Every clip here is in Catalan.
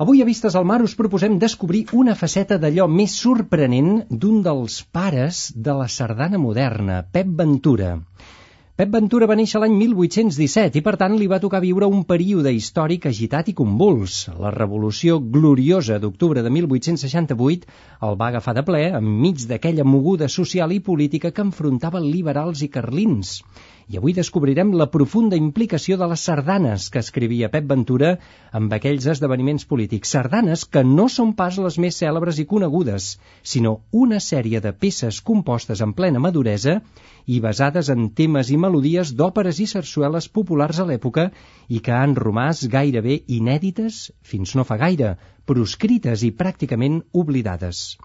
Avui a Vistes al Mar us proposem descobrir una faceta d'allò més sorprenent d'un dels pares de la sardana moderna, Pep Ventura. Pep Ventura va néixer l'any 1817 i per tant li va tocar viure un període històric agitat i convuls. La revolució gloriosa d'octubre de 1868 el va agafar de ple enmig d'aquella moguda social i política que enfrontava liberals i carlins. I avui descobrirem la profunda implicació de les sardanes que escrivia Pep Ventura amb aquells esdeveniments polítics. Sardanes que no són pas les més cèlebres i conegudes, sinó una sèrie de peces compostes en plena maduresa i basades en temes i melodies d'òperes i sarsueles populars a l'època i que han romàs gairebé inèdites fins no fa gaire, proscrites i pràcticament oblidades.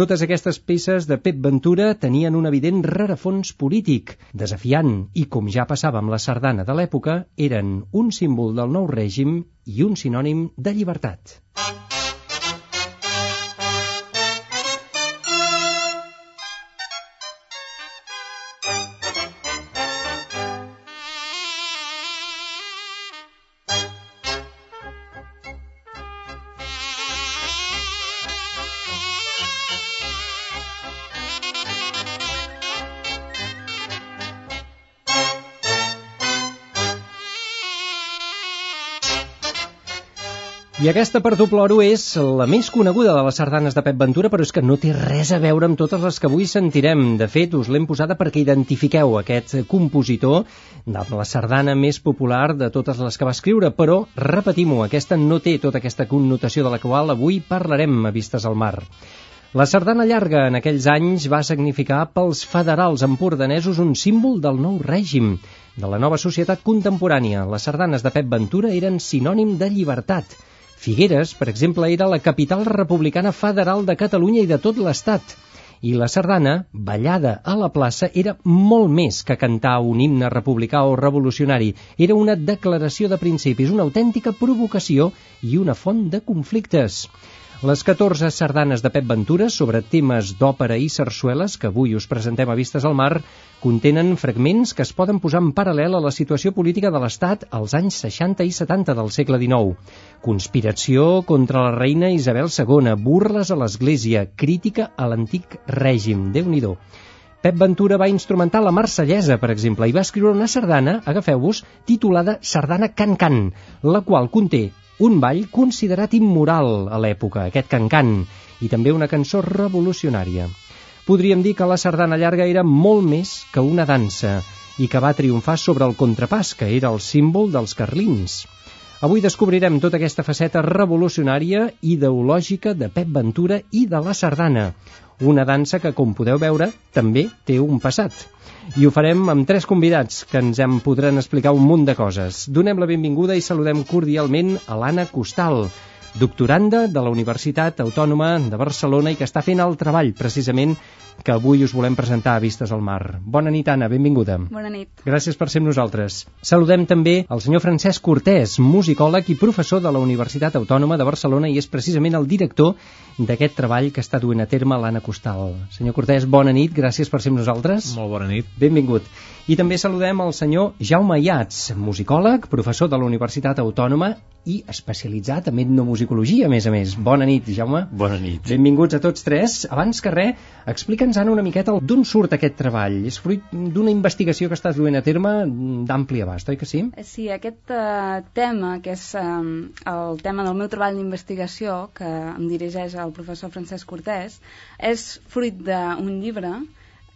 Totes aquestes peces de Pep Ventura tenien un evident rerefons polític, desafiant, i com ja passava amb la sardana de l'època, eren un símbol del nou règim i un sinònim de llibertat. I aquesta per tu ploro és la més coneguda de les sardanes de Pep Ventura, però és que no té res a veure amb totes les que avui sentirem. De fet, us l'hem posada perquè identifiqueu aquest compositor de la sardana més popular de totes les que va escriure, però, repetim-ho, aquesta no té tota aquesta connotació de la qual avui parlarem a Vistes al Mar. La sardana llarga en aquells anys va significar pels federals empordanesos un símbol del nou règim, de la nova societat contemporània. Les sardanes de Pep Ventura eren sinònim de llibertat, Figueres, per exemple, era la capital republicana federal de Catalunya i de tot l'Estat. I la sardana, ballada a la plaça, era molt més que cantar un himne republicà o revolucionari. Era una declaració de principis, una autèntica provocació i una font de conflictes. Les 14 sardanes de Pep Ventura sobre temes d'òpera i sarsueles que avui us presentem a Vistes al Mar contenen fragments que es poden posar en paral·lel a la situació política de l'Estat als anys 60 i 70 del segle XIX. Conspiració contra la reina Isabel II, burles a l'Església, crítica a l'antic règim, déu nhi Pep Ventura va instrumentar la Marsellesa, per exemple, i va escriure una sardana, agafeu-vos, titulada Sardana Can Can, la qual conté un ball considerat immoral a l'època, aquest cancant, i també una cançó revolucionària. Podríem dir que la sardana llarga era molt més que una dansa i que va triomfar sobre el contrapàs, que era el símbol dels carlins. Avui descobrirem tota aquesta faceta revolucionària ideològica de Pep Ventura i de la sardana, una dansa que, com podeu veure, també té un passat. I ho farem amb tres convidats que ens en podran explicar un munt de coses. Donem la benvinguda i saludem cordialment a l'Anna Costal, doctoranda de la Universitat Autònoma de Barcelona i que està fent el treball precisament que avui us volem presentar a Vistes al Mar. Bona nit, Anna, benvinguda. Bona nit. Gràcies per ser amb nosaltres. Saludem també el senyor Francesc Cortés, musicòleg i professor de la Universitat Autònoma de Barcelona i és precisament el director d'aquest treball que està duent a terme l'Anna Costal. Senyor Cortés, bona nit, gràcies per ser amb nosaltres. Molt bona nit. Benvingut. I també saludem el senyor Jaume Iats, musicòleg, professor de la Universitat Autònoma i especialitzat en etnomusicologia, a més a més. Bona nit, Jaume. Bona nit. Benvinguts a tots tres. Abans que res, explica'ns, Anna, una miqueta d'on surt aquest treball. És fruit d'una investigació que estàs duent a terme d'ampli abast, oi que sí? Sí, aquest uh, tema, que és um, el tema del meu treball d'investigació, que em dirigeix el professor Francesc Cortés, és fruit d'un llibre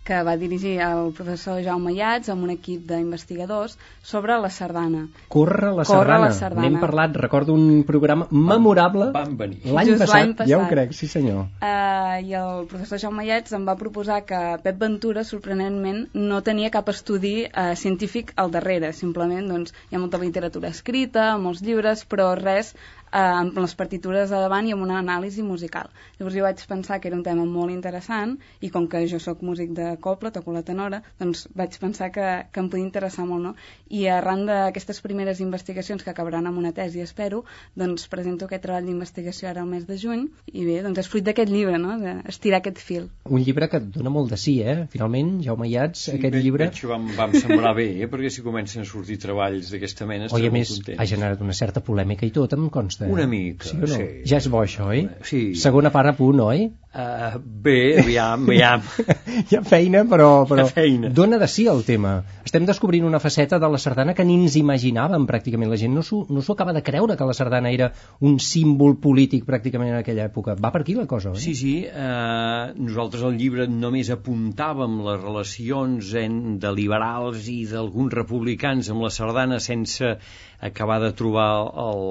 que va dirigir el professor Jaume Iats amb un equip d'investigadors sobre la sardana. Corre la Corre sardana. la sardana. N'hem parlat, recordo un programa memorable l'any passat, passat. ja ho crec, sí senyor. Uh, I el professor Jaume Iats em va proposar que Pep Ventura, sorprenentment, no tenia cap estudi uh, científic al darrere. Simplement doncs, hi ha molta literatura escrita, molts llibres, però res eh, amb les partitures a davant i amb una anàlisi musical. Llavors jo vaig pensar que era un tema molt interessant i com que jo sóc músic de coble, toco la tenora, doncs vaig pensar que, que em podia interessar molt, no? I arran d'aquestes primeres investigacions que acabaran amb una tesi, espero, doncs presento aquest treball d'investigació ara al mes de juny i bé, doncs és fruit d'aquest llibre, no? D'estirar aquest fil. Un llibre que et dona molt de sí, eh? Finalment, Jaume Iats, sí, aquest veig, llibre... Veig que vam, vam semblar bé, eh? perquè si comencen a sortir treballs d'aquesta mena a molt més, content. ha generat una certa polèmica i tot, em consta. Una mica, sí. O no? sí. Ja és bo, això, oi? Sí. Segona part a punt, oi? Uh, bé, aviam, aviam. Hi ha feina, però, però feina. dona de sí el tema. Estem descobrint una faceta de la sardana que ni ens imaginàvem pràcticament. La gent no s'ho no acaba de creure que la sardana era un símbol polític pràcticament en aquella època. Va per aquí la cosa, oi? Sí, sí, eh, nosaltres al llibre només apuntàvem les relacions en, de liberals i d'alguns republicans amb la sardana sense acabar de trobar el,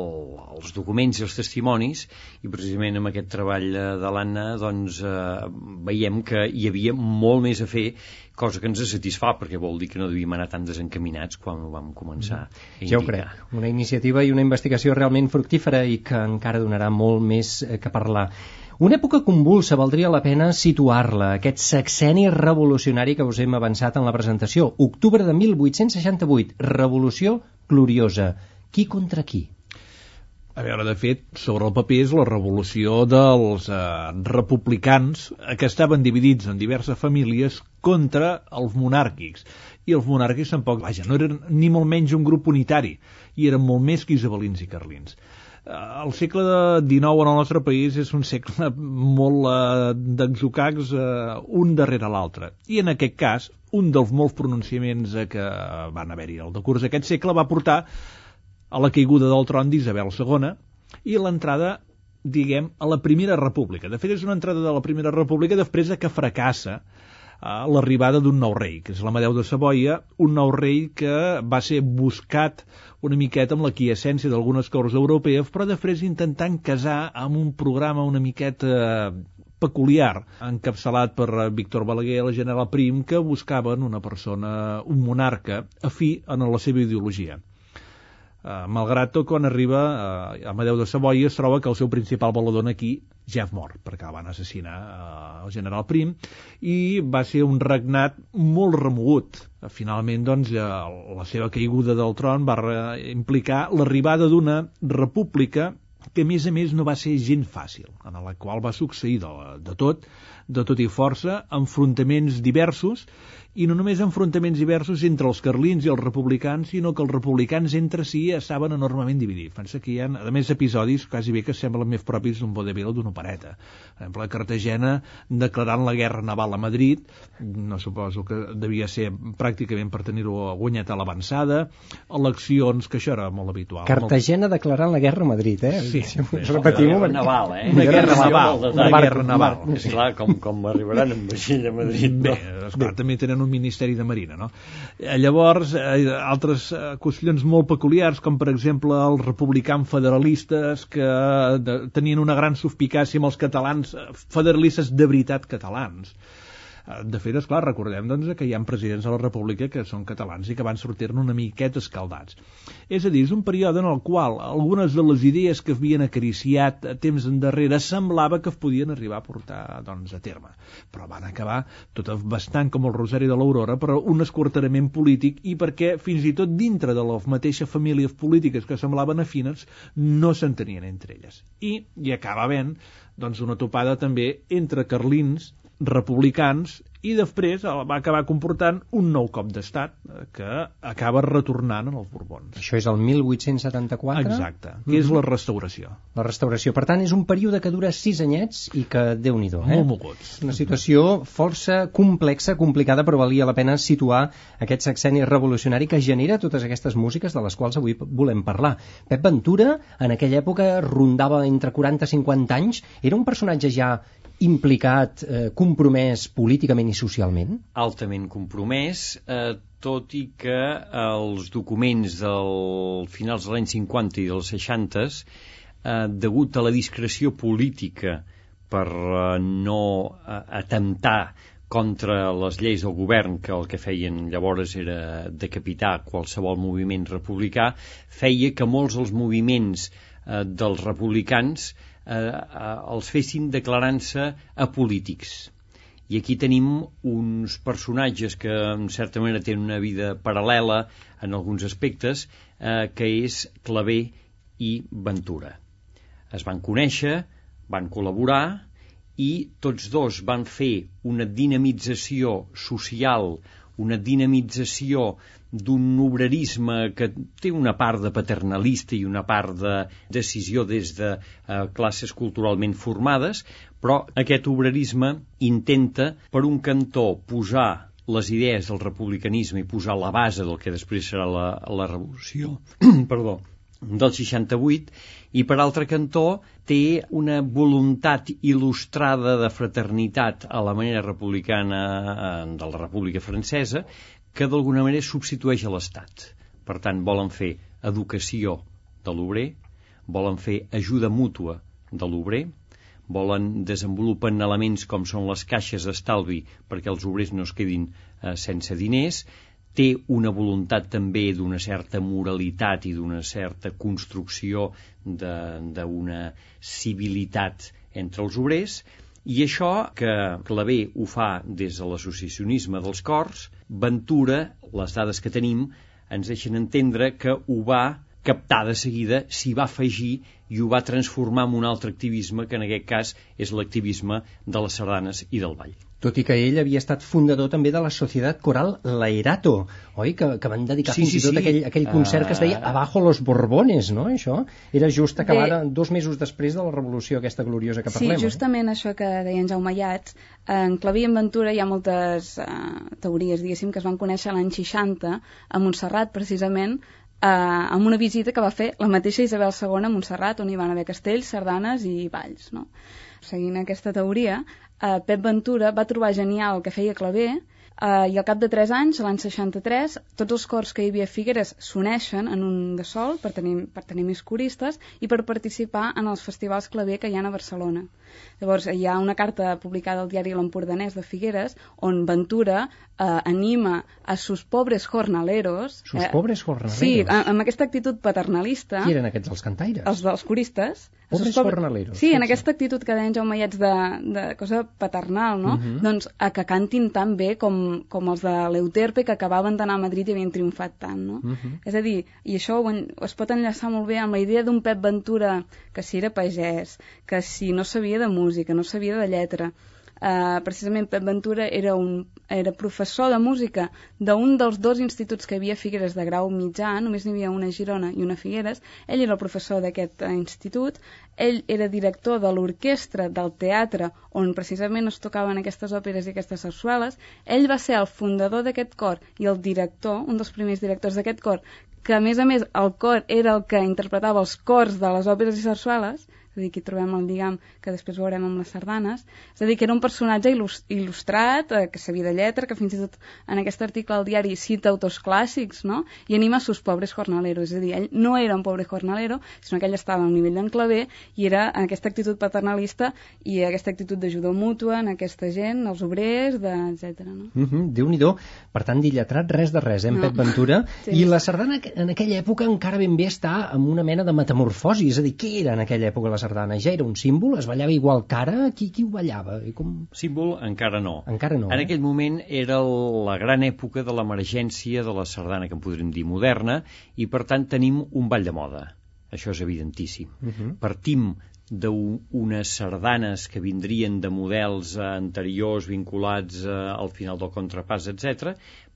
els documents i els testimonis i precisament amb aquest treball de l'Anna doncs eh, veiem que hi havia molt més a fer cosa que ens satisfà perquè vol dir que no devíem anar tan desencaminats quan ho vam començar a Ja ho indicar. crec. Una iniciativa i una investigació realment fructífera i que encara donarà molt més eh, que parlar. Una època convulsa, valdria la pena situar-la, aquest sexeni revolucionari que us hem avançat en la presentació. Octubre de 1868, revolució gloriosa. Qui contra qui? A veure, de fet, sobre el paper és la revolució dels eh, republicans que estaven dividits en diverses famílies contra els monàrquics. I els monàrquics tampoc, vaja, no eren ni molt menys un grup unitari, i eren molt més que isabelins i carlins. Eh, El segle XIX en el nostre país és un segle molt eh, d'exocacs eh, un darrere l'altre. I en aquest cas, un dels molts pronunciaments que van haver-hi al decurs d'aquest segle va portar a la caiguda del tron d'Isabel II i l'entrada, diguem, a la Primera República. De fet, és una entrada de la Primera República després de que fracassa l'arribada d'un nou rei, que és l'Amadeu de Savoia, un nou rei que va ser buscat una miqueta amb la quiescència d'algunes corts europees, però després intentant casar amb un programa una miqueta eh, peculiar, encapçalat per eh, Víctor Balaguer, el general Prim, que buscaven una persona, un monarca, afí en la seva ideologia. Uh, malgrat tot, quan arriba uh, Amadeu de Savoia es troba que el seu principal valedor aquí és mort, perquè el van assassinar uh, el general Prim, i va ser un regnat molt remogut. Finalment, doncs, uh, la seva caiguda del tron va implicar l'arribada d'una república que a més a més no va ser gent fàcil, en la qual va succeir de, de tot, de tot i força, enfrontaments diversos, i no només enfrontaments diversos entre els carlins i els republicans, sinó que els republicans entre si estaven enormement dividits. Pensa que hi ha, a més, episodis quasi bé que semblen més propis d'un vodevil o d'una opereta. Per exemple, Cartagena declarant la guerra naval a Madrid, no suposo que devia ser pràcticament per tenir-ho guanyat a l'avançada, eleccions, que això era molt habitual. Cartagena declarant la guerra a Madrid, eh? Sí. Repetim-ho. Una guerra naval, eh? Una guerra Una naval, molt una guerra naval. És clar, com, com arribaran amb vaixell a Madrid. Bé, no? esclar, també tenen un Ministeri de Marina, no? Eh, llavors, eh, altres eh, qüestions molt peculiars, com per exemple els republicans federalistes que tenien una gran suspicàcia amb els catalans, federalistes de veritat catalans. Eh, De fet, esclar, recordem doncs, que hi ha presidents de la República que són catalans i que van sortir-ne una miqueta escaldats. És a dir, és un període en el qual algunes de les idees que havien acariciat temps endarrere semblava que es podien arribar a portar doncs, a terme. Però van acabar tot bastant com el Rosari de l'Aurora, però un esquarterament polític i perquè fins i tot dintre de les mateixes famílies polítiques que semblaven afines no s'entenien entre elles. I hi acaba havent doncs, una topada també entre carlins republicans i després va acabar comportant un nou cop d'estat eh, que acaba retornant en els Borbons. Això és el 1874? Exacte, que mm -hmm. és la restauració. La restauració. Per tant, és un període que dura sis anyets i que, déu nhi eh? Molt moguts. Una situació força complexa, complicada, però valia la pena situar aquest sexeni revolucionari que genera totes aquestes músiques de les quals avui volem parlar. Pep Ventura, en aquella època, rondava entre 40 i 50 anys, era un personatge ja implicat, eh, compromès políticament i socialment? Altament compromès, eh, tot i que els documents del finals de l'any 50 i dels 60 eh, degut a la discreció política per eh, no eh, atemptar contra les lleis del govern, que el que feien llavors era decapitar qualsevol moviment republicà, feia que molts dels moviments eh, dels republicans eh, eh, els fessin declarant-se apolítics. I aquí tenim uns personatges que, en certa manera, tenen una vida paral·lela en alguns aspectes, eh, que és Clavé i Ventura. Es van conèixer, van col·laborar i tots dos van fer una dinamització social, una dinamització d'un obrerisme que té una part de paternalista i una part de decisió des de eh, classes culturalment formades, però aquest obrerisme intenta, per un cantó, posar les idees del republicanisme i posar la base del que després serà la, la revolució perdó, del 68 i per altre cantó té una voluntat il·lustrada de fraternitat a la manera republicana eh, de la República Francesa que d'alguna manera substitueix a l'Estat. Per tant, volen fer educació de l'obrer, volen fer ajuda mútua de l'obrer, volen desenvolupen elements com són les caixes d'estalvi perquè els obrers no es quedin eh, sense diners, té una voluntat també d'una certa moralitat i d'una certa construcció d'una civilitat entre els obrers, i això, que Clavé ho fa des de l'associacionisme dels cors, Ventura, les dades que tenim, ens deixen entendre que ho va captar de seguida, s'hi va afegir i ho va transformar en un altre activisme, que en aquest cas és l'activisme de les sardanes i del ball tot i que ell havia estat fundador també de la Societat Coral Laerato, oi? Que, que van dedicar sí, fins sí, i tot sí. aquell, aquell concert que es deia ah. Abajo los Borbones, no? Això era just acabar Bé, dos mesos després de la revolució aquesta gloriosa que parlem. Sí, justament eh? això que deia en Jaume Llats. En Claví i en Ventura hi ha moltes uh, teories, diguéssim, que es van conèixer l'any 60 a Montserrat, precisament, eh, amb una visita que va fer la mateixa Isabel II a Montserrat, on hi van haver castells, sardanes i balls. No? Seguint aquesta teoria, eh, Pep Ventura va trobar genial el que feia Clavé eh, i al cap de 3 anys, l'any 63, tots els cors que hi havia a Figueres s'uneixen en un de sol per tenir, per tenir més coristes i per participar en els festivals claver que hi ha a Barcelona. Llavors, hi ha una carta publicada al diari L'Empordanès de Figueres on Ventura eh, anima a sus pobres jornaleros... Sus eh, pobres jornaleros? Sí, amb aquesta actitud paternalista... Qui eren aquests, els cantaires? Els dels coristes. Pobres jornaleros. Sí, en aquesta actitud que deien Jaume Iats de, de cosa paternal, no? Uh mhm. -huh. Doncs a que cantin tan bé com com, els de l'Euterpe que acabaven d'anar a Madrid i havien triomfat tant, no? Uh mhm. -huh. És a dir, i això ho, es pot enllaçar molt bé amb la idea d'un Pep Ventura que si era pagès, que si no sabia de música, no sabia de lletra, eh, precisament Pep Ventura era, un, era professor de música d'un dels dos instituts que havia Figueres de grau mitjà, només n'hi havia una a Girona i una a Figueres, ell era el professor d'aquest eh, institut, ell era director de l'orquestra del teatre on precisament es tocaven aquestes òperes i aquestes sarsueles, ell va ser el fundador d'aquest cor i el director, un dels primers directors d'aquest cor, que a més a més el cor era el que interpretava els cors de les òperes i sarsueles, és a dir, aquí trobem el lligam que després veurem amb les sardanes, és a dir, que era un personatge il·lustrat, eh, que sabia de lletra, que fins i tot en aquest article al diari cita autors clàssics, no? i anima a sus pobres jornaleros, és a dir, ell no era un pobre jornalero, sinó que ell estava a un nivell d'enclaver i era en aquesta actitud paternalista i aquesta actitud d'ajuda mútua en aquesta gent, els obrers, de, etc. No? Mm -hmm, Déu-n'hi-do, per tant, d'illetrat res de res, eh, en no. Pep Ventura, sí. i la sardana en aquella època encara ben bé està en una mena de metamorfosi, és a dir, què era en aquella època la sardana ja era un símbol? Es ballava igual que ara? Qui, qui ho ballava? I com... Símbol encara no. Encara no. En eh? aquell moment era la gran època de l'emergència de la sardana, que en podríem dir moderna, i per tant tenim un ball de moda. Això és evidentíssim. Uh mhm. -huh. Partim d'unes sardanes que vindrien de models anteriors vinculats eh, al final del contrapàs, etc,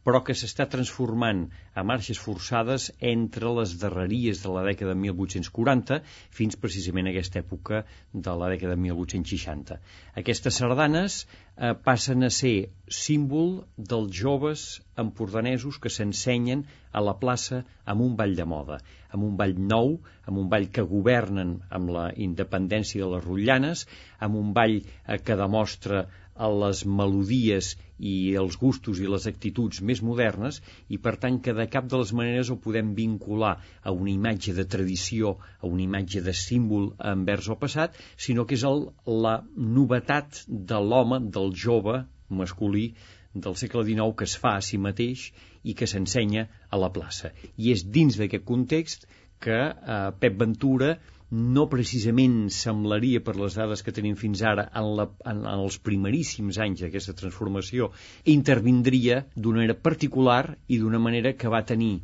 però que s'està transformant a marxes forçades entre les darreries de la dècada de 1840 fins precisament a aquesta època de la dècada de 1860. Aquestes sardanes eh, passen a ser símbol dels joves empordanesos que s'ensenyen a la plaça amb un ball de moda, amb un ball nou, amb un ball que governen amb la independència de les rotllanes, amb un ball eh, que demostra a les melodies i els gustos i les actituds més modernes i per tant que de cap de les maneres ho podem vincular a una imatge de tradició, a una imatge de símbol envers el passat, sinó que és el, la novetat de l'home, del jove masculí del segle XIX que es fa a si mateix i que s'ensenya a la plaça. I és dins d'aquest context que eh, Pep Ventura no precisament semblaria, per les dades que tenim fins ara, en, la, en, en els primeríssims anys d'aquesta transformació, intervindria d'una manera particular i d'una manera que va tenir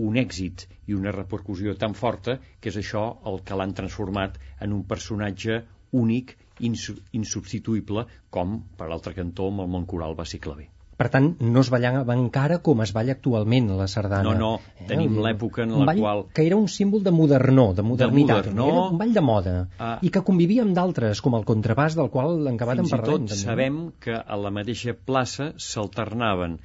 un èxit i una repercussió tan forta que és això el que l'han transformat en un personatge únic, insubstituïble, com, per l'altre cantó, amb el món coral va ser claver. Per tant, no es ballava encara com es balla actualment la sardana. No, no, eh? tenim l'època en la ball qual... que era un símbol de modernó, de modernitat. De modernó, era un ball de moda. Ah. I que convivia amb d'altres, com el contrabàs del qual en acabat Fins en parlarem. Fins i tot sabem que a la mateixa plaça s'alternaven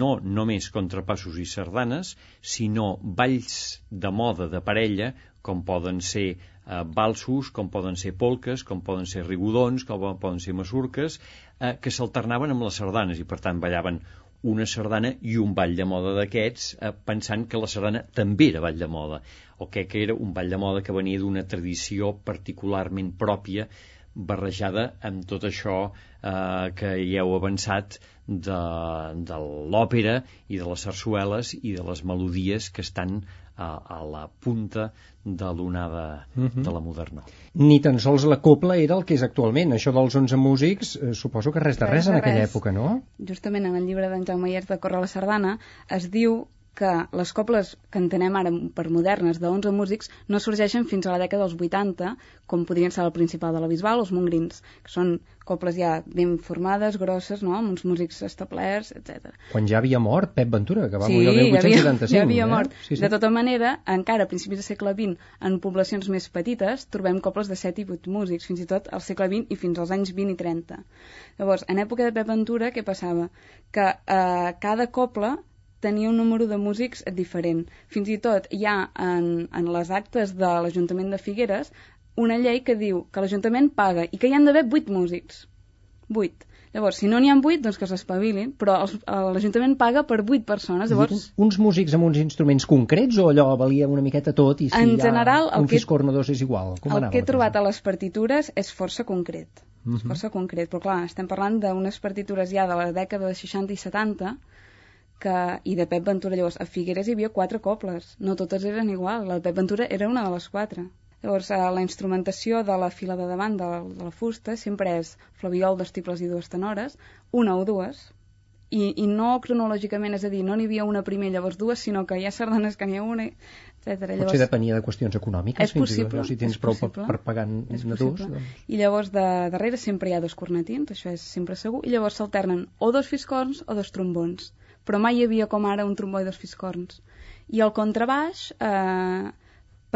no només contrapassos i sardanes, sinó balls de moda de parella, com poden ser eh, balsos, com poden ser polques, com poden ser rigodons, com poden ser masurques, eh, que s'alternaven amb les sardanes i per tant ballaven una sardana i un ball de moda d'aquests eh, pensant que la sardana també era ball de moda o que, que era un ball de moda que venia d'una tradició particularment pròpia barrejada amb tot això eh, que hi heu avançat de, de l'òpera i de les sarsueles i de les melodies que estan a, a la punta de l'onada uh -huh. de la moderna. Ni tan sols la copla era el que és actualment. Això dels 11 músics, eh, suposo que res de res, res en aquella res. època, no? Justament en el llibre d'en Jaume Iers de Corre la Sardana es diu que les coples que entenem ara per modernes de 11 músics no sorgeixen fins a la dècada dels 80, com podrien ser el principal de la Bisbal o els mongrins, que són coples ja ben formades, grosses, no? amb uns músics establerts, etc. Quan ja havia mort Pep Ventura, que va sí, morir el 1875. Sí, ja havia eh? mort. Sí, sí. De tota manera, encara a principis del segle XX, en poblacions més petites, trobem coples de 7 i 8 músics, fins i tot al segle XX i fins als anys 20 i 30. Llavors, en època de Pep Ventura, què passava? Que eh, cada coble tenia un número de músics diferent. Fins i tot hi ha en, en les actes de l'Ajuntament de Figueres una llei que diu que l'Ajuntament paga i que hi han d'haver 8 músics. 8. Llavors, si no n'hi ha 8, doncs que s'espavilin, però l'Ajuntament paga per 8 persones. Llavors... Uns músics amb uns instruments concrets o allò valia una miqueta tot i si en hi ha general, un que, fiscorn o dos és igual? Com el que he trobat a les partitures és força concret. Uh Mhm. -huh. És força concret, però clar, estem parlant d'unes partitures ja de la dècada de 60 i 70 que, i de Pep Ventura. Llavors, a Figueres hi havia quatre cobles, no totes eren igual, la de Pep Ventura era una de les quatre. Llavors, eh, la instrumentació de la fila de davant de, de la fusta sempre és flaviol, dos tibles i dues tenores, una o dues, i, i no cronològicament, és a dir, no n'hi havia una primer, llavors dues, sinó que hi ha sardanes que n'hi ha una, etc. Llavors, Potser depenia de qüestions econòmiques, és fins possible, i tot, no? si tens prou per, possible, per pagar possible. dos. Doncs... I llavors de darrere sempre hi ha dos cornetins, això és sempre segur, i llavors s'alternen o dos fiscorns o dos trombons però mai hi havia com ara un trombó i dos fiscorns. I el contrabaix, eh,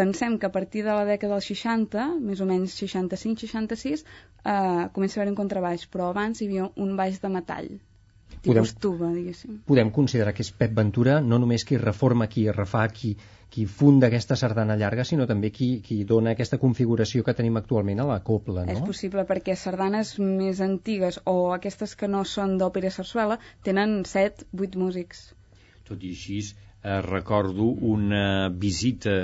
pensem que a partir de la dècada dels 60, més o menys 65-66, eh, comença a haver un contrabaix, però abans hi havia un baix de metall, Podem- tuba, diguéssim. Podem considerar que és Pep Ventura no només qui reforma, qui refà, qui, qui funda aquesta sardana llarga, sinó també qui, qui dona aquesta configuració que tenim actualment a la copla, no? És possible perquè sardanes més antigues o aquestes que no són d'òpera sarsuela tenen 7-8 músics. Tot i així, eh, recordo una visita,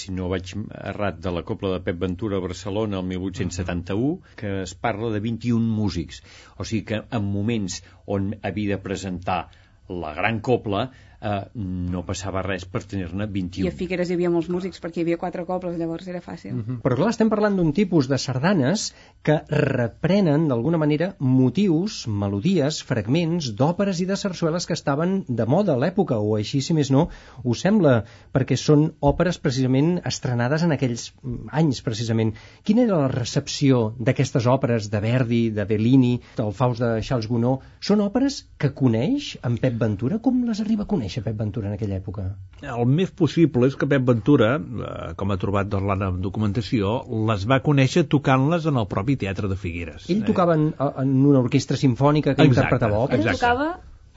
si no vaig errat, de la Copla de Pep Ventura a Barcelona el 1871, que es parla de 21 músics. O sigui que en moments on havia de presentar la gran copla, eh, no passava res per tenir-ne 21. I a Figueres hi havia molts músics, perquè hi havia quatre cobles, llavors era fàcil. Mm -hmm. Però clar, estem parlant d'un tipus de sardanes que reprenen, d'alguna manera, motius, melodies, fragments d'òperes i de sarsueles que estaven de moda a l'època, o així, si més no, ho sembla, perquè són òperes precisament estrenades en aquells anys, precisament. Quina era la recepció d'aquestes òperes de Verdi, de Bellini, del Faust de Charles Gounod? Són òperes que coneix en Pep Ventura? Com les arriba a conèixer Pep Ventura en aquella època? El més possible és que Pep Ventura, eh, com ha trobat doncs, la documentació, les va conèixer tocant-les en el propi Teatre de Figueres. Ell tocava en, en una orquestra sinfònica que Exacte, interpretava òperes? Ell tocava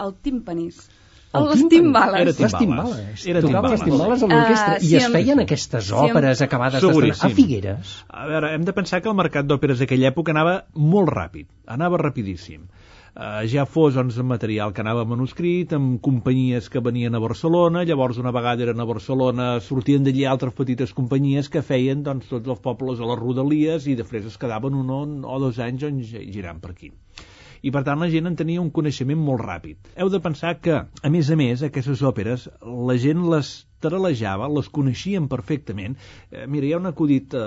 el tímpanis. El les timbales. timbales. Era Les timbales. timbales. Era Tocava les timbales. timbales a l'orquestra. Ah, I sí, es feien aquestes sí, òperes em- acabades d'estrenar a. Figueres. A veure, hem de pensar que el mercat d'òperes d'aquella època anava molt ràpid, anava rapidíssim. Uh, ja fos doncs, material que anava manuscrit, amb companyies que venien a Barcelona, llavors una vegada eren a Barcelona, sortien d'allí altres petites companyies que feien doncs, tots els pobles a les rodalies i després es quedaven un o, o dos anys on, girant per aquí i per tant la gent en tenia un coneixement molt ràpid. Heu de pensar que, a més a més, aquestes òperes, la gent les tralejava, les coneixien perfectament. Eh, mira, hi ha un acudit eh,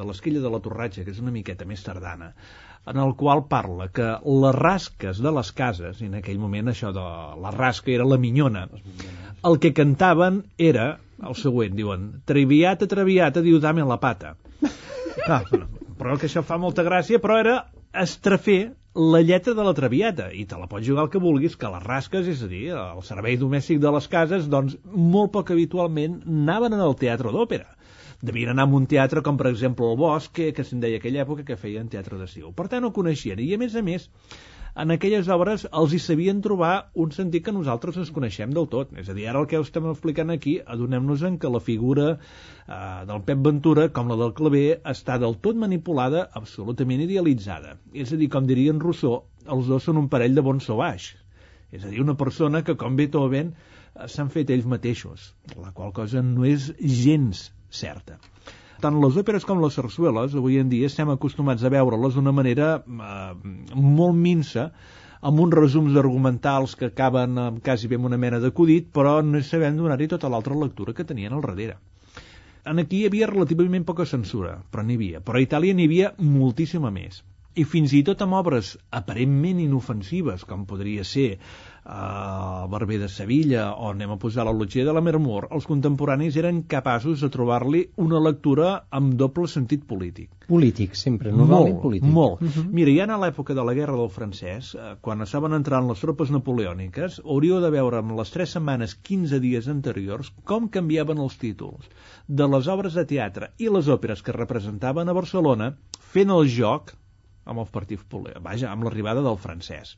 de l'esquella de la Torratxa, que és una miqueta més tardana, en el qual parla que les rasques de les cases, i en aquell moment això de la rasca era la minyona, el que cantaven era el següent, diuen, traviata, traviata, diu dame la pata. Clar, però que això fa molta gràcia, però era estrafer la lletra de la traviata, i te la pots jugar el que vulguis, que les rasques, és a dir, el servei domèstic de les cases, doncs molt poc habitualment anaven al teatre d'òpera. Devien anar a un teatre com, per exemple, el Bosc, que, se'n deia aquella època que feien teatre d'estiu. Per tant, ho coneixien. I, a més a més, en aquelles obres els hi sabien trobar un sentit que nosaltres es coneixem del tot. És a dir, ara el que estem explicant aquí, adonem-nos en que la figura eh, del Pep Ventura, com la del Clavé, està del tot manipulada, absolutament idealitzada. És a dir, com dirien Rousseau, els dos són un parell de bons sauvage. És a dir, una persona que, com Beethoven, eh, s'han fet ells mateixos, la qual cosa no és gens certa. Tant les òperes com les sarsueles, avui en dia estem acostumats a veure-les d'una manera eh, molt minsa, amb uns resums argumentals que acaben amb quasi bé amb una mena d'acudit, però no sabem donar-hi tota l'altra lectura que tenien al darrere. En aquí hi havia relativament poca censura, però n'hi havia. Però a Itàlia n'hi havia moltíssima més. I fins i tot amb obres aparentment inofensives, com podria ser el Barber de Sevilla o anem a posar la Lotgia de la Mermur, els contemporanis eren capaços de trobar-li una lectura amb doble sentit polític. Polític, sempre, normalment molt, polític. Molt. Uh -huh. Mira, ja a l'època de la Guerra del Francès, eh, quan estaven entrant les tropes napoleòniques, hauríeu de veure en les 3 setmanes, 15 dies anteriors, com canviaven els títols de les obres de teatre i les òperes que representaven a Barcelona, fent el joc amb partits polítics, vaja, amb l'arribada del francès.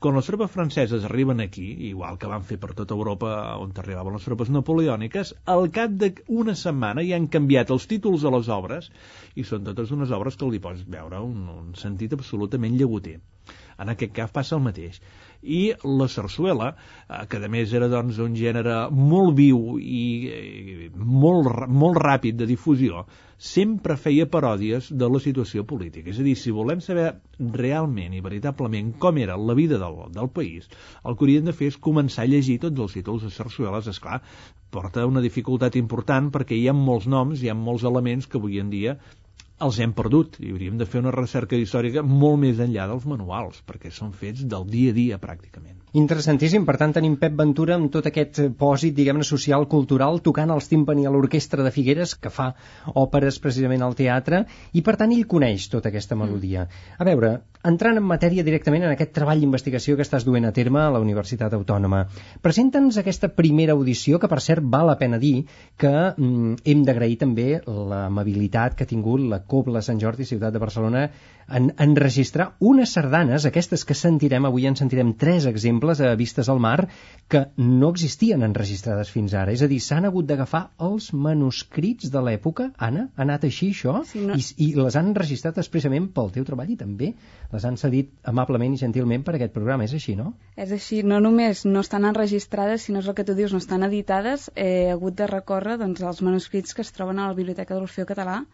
Quan les tropes franceses arriben aquí, igual que van fer per tota Europa on arribaven les tropes napoleòniques, al cap d'una setmana ja han canviat els títols de les obres i són totes unes obres que li pots veure un, un sentit absolutament llagoter. En aquest cas passa el mateix. I la sarsuela, eh, que a més era doncs, un gènere molt viu i eh, molt, molt ràpid de difusió, sempre feia paròdies de la situació política. És a dir, si volem saber realment i veritablement com era la vida del, del país, el que hauríem de fer és començar a llegir tots els títols de sarsueles, és clar, porta una dificultat important perquè hi ha molts noms, hi ha molts elements que avui en dia els hem perdut i hauríem de fer una recerca històrica molt més enllà dels manuals, perquè són fets del dia a dia pràcticament. Interessantíssim, per tant tenim Pep Ventura amb tot aquest pòsit, diguem-ne, social, cultural, tocant els timpani a l'orquestra de Figueres, que fa òperes precisament al teatre, i per tant ell coneix tota aquesta melodia. A veure, entrant en matèria directament en aquest treball d'investigació que estàs duent a terme a la Universitat Autònoma, presenta'ns aquesta primera audició, que per cert val la pena dir que mm, hem d'agrair també l'amabilitat que ha tingut la Cobla Sant Jordi, ciutat de Barcelona, en enregistrar unes sardanes, aquestes que sentirem, avui en sentirem tres exemples a Vistes al Mar, que no existien enregistrades fins ara. És a dir, s'han hagut d'agafar els manuscrits de l'època. Anna, ha anat així això? Sí, no- I, I les han enregistrat expressament pel teu treball i també les han cedit amablement i gentilment per aquest programa. És així, no? És així, no només no estan enregistrades, sinó és el que tu dius, no estan editades, he hagut de recórrer doncs, als manuscrits que es troben a la Biblioteca de l'Orfeo Català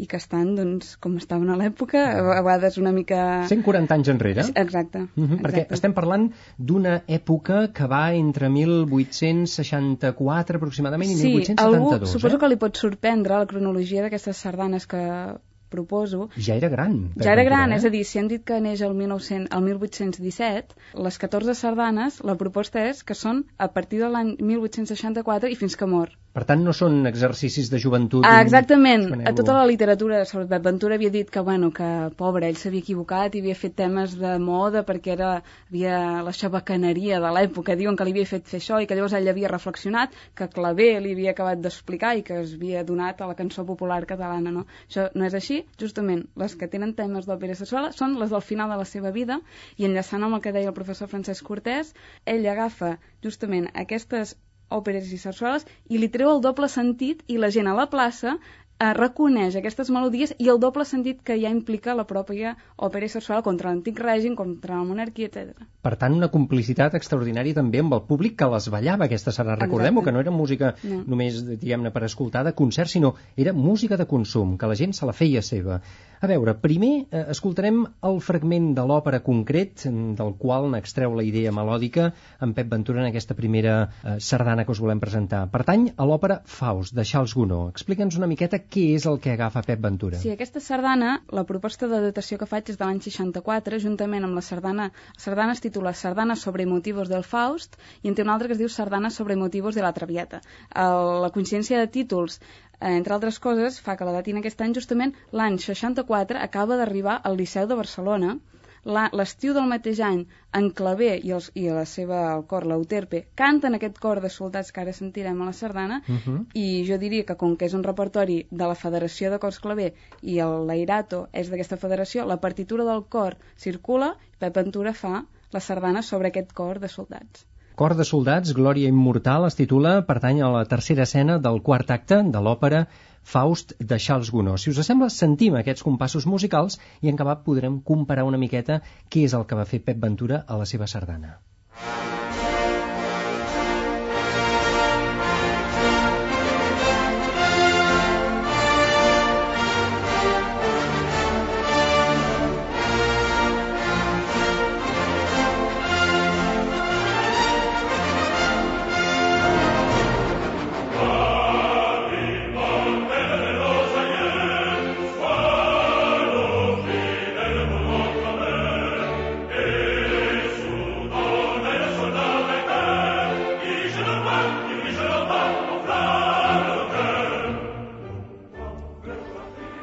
i que estan, doncs, com estaven a l'època, a vegades una mica... 140 anys enrere. Exacte. -huh, perquè exacte. estem parlant d'una època que va entre 1864 aproximadament i Sí, 1872. algú, suposo eh? que li pot sorprendre la cronologia d'aquestes sardanes que proposo. Ja era gran. Ja era gran, eh? és a dir, si hem dit que neix el, 1900, el 1817, les 14 sardanes, la proposta és que són a partir de l'any 1864 i fins que mor. Per tant, no són exercicis de joventut. Ah, exactament. A tota la literatura sobre Pep Ventura havia dit que, bueno, que pobre, ell s'havia equivocat i havia fet temes de moda perquè era, havia la xabacaneria de l'època. Diuen que li havia fet fer això i que llavors ell havia reflexionat, que Clavé li havia acabat d'explicar i que es havia donat a la cançó popular catalana, no? Això no és així. Justament, les que tenen temes d'òpera sexual són les del final de la seva vida i enllaçant amb el que deia el professor Francesc Cortés, ell agafa justament aquestes òperes i sarsueles i li treu el doble sentit i la gent a la plaça eh, reconeix aquestes melodies i el doble sentit que ja implica la pròpia òpera sarsuela contra l'antic règim, contra la monarquia, etc. Per tant, una complicitat extraordinària també amb el públic que les ballava, aquesta serà. Recordem-ho, que no era música No. només, diguem-ne, per escoltar de concert, sinó era música de consum, que la gent se la feia seva. A veure, primer eh, escoltarem el fragment de l'òpera concret, mm, del qual n'extreu la idea melòdica en Pep Ventura en aquesta primera eh, sardana que us volem presentar. Pertany a l'òpera Faust, de Charles Gounod. Explica'ns una miqueta què és el que agafa Pep Ventura. Sí, aquesta sardana, la proposta de datació que faig és de l'any 64, juntament amb la sardana, la sardana es titula Sardana sobre motivos del Faust i en té una altra que es diu Sardana sobre motivos de la Traviata. El, la coincidència de títols eh, entre altres coses, fa que la datin aquest any, justament l'any 64 acaba d'arribar al Liceu de Barcelona, l'estiu del mateix any, en Clavé i, els, i la seva el cor, l'Euterpe, canten aquest cor de soldats que ara sentirem a la sardana, Uh -huh. i jo diria que com que és un repertori de la Federació de Cors Clavé i el Lairato és d'aquesta federació, la partitura del cor circula i Pep Ventura fa la sardana sobre aquest cor de soldats. Cor de soldats, Glòria immortal, es titula, pertany a la tercera escena del quart acte de l'òpera Faust de Charles Gounod. Si us sembla, sentim aquests compassos musicals i en acabat podrem comparar una miqueta què és el que va fer Pep Ventura a la seva sardana.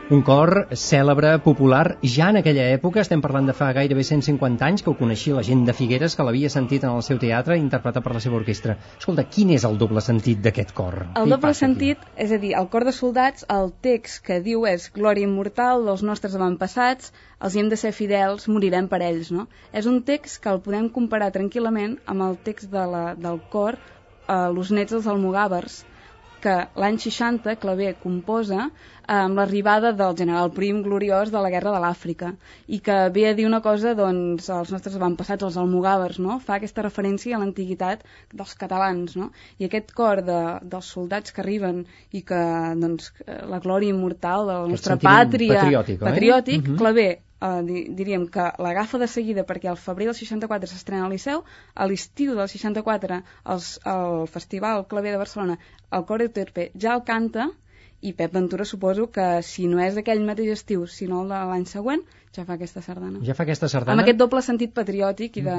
Un cor cèlebre, popular, ja en aquella època, estem parlant de fa gairebé 150 anys, que ho coneixia la gent de Figueres, que l'havia sentit en el seu teatre interpretat per la seva orquestra. Escolta, quin és el doble sentit d'aquest cor? El doble passa aquí? sentit, és a dir, el cor de soldats, el text que diu és glòria immortal dels nostres avantpassats, els hi hem de ser fidels, morirem per ells, no? És un text que el podem comparar tranquil·lament amb el text de la, del cor eh, Los nets dels almogàvers, que l'any 60 Clavé composa eh, amb l'arribada del general Prim gloriós de la guerra de l'Àfrica i que ve a dir una cosa doncs els nostres avantpassats, els almogàvers no? fa aquesta referència a l'antiguitat dels catalans no? i aquest cor de, dels soldats que arriben i que doncs eh, la glòria immortal de la nostra pàtria patriòtic, oi? patriòtic Mhm. Clavé eh, di- diríem que l'agafa de seguida perquè al febrer del 64 s'estrena al Liceu, a l'estiu del 64 els, el Festival Clavé de Barcelona, el Cor Euterpe ja el canta i Pep Ventura suposo que si no és aquell mateix estiu, sinó el de l'any següent, ja fa aquesta sardana. Ja fa aquesta sardana, Amb aquest doble sentit patriòtic i de...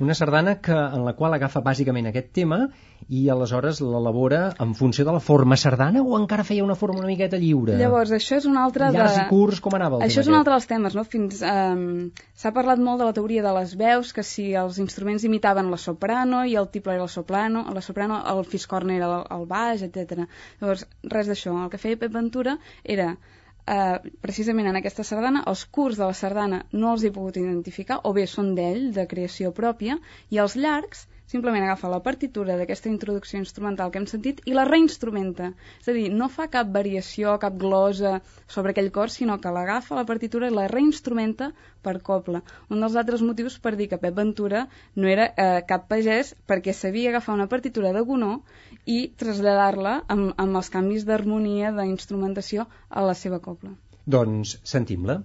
una sardana que, en la qual agafa bàsicament aquest tema i aleshores l'elabora en funció de la forma sardana o encara feia una forma una miqueta lliure? Llavors, això és un altre Llargs de... i curts, com anava el Això és un altre dels temes, no? Fins, um, S'ha parlat molt de la teoria de les veus, que si els instruments imitaven la soprano i el tiple era el soprano, la soprano, el fiscorn era el, el baix, etc. Llavors, res d'això. El que feia Pep Ventura era eh, precisament en aquesta sardana, els curs de la sardana no els he pogut identificar, o bé són d'ell, de creació pròpia, i els llargs simplement agafa la partitura d'aquesta introducció instrumental que hem sentit i la reinstrumenta. És a dir, no fa cap variació, cap glosa sobre aquell cor, sinó que l'agafa la partitura i la reinstrumenta per coble. Un dels altres motius per dir que Pep Ventura no era eh, cap pagès perquè sabia agafar una partitura de Gonó i traslladar-la amb, amb els canvis d'harmonia, d'instrumentació a la seva copla. Doncs sentim-la.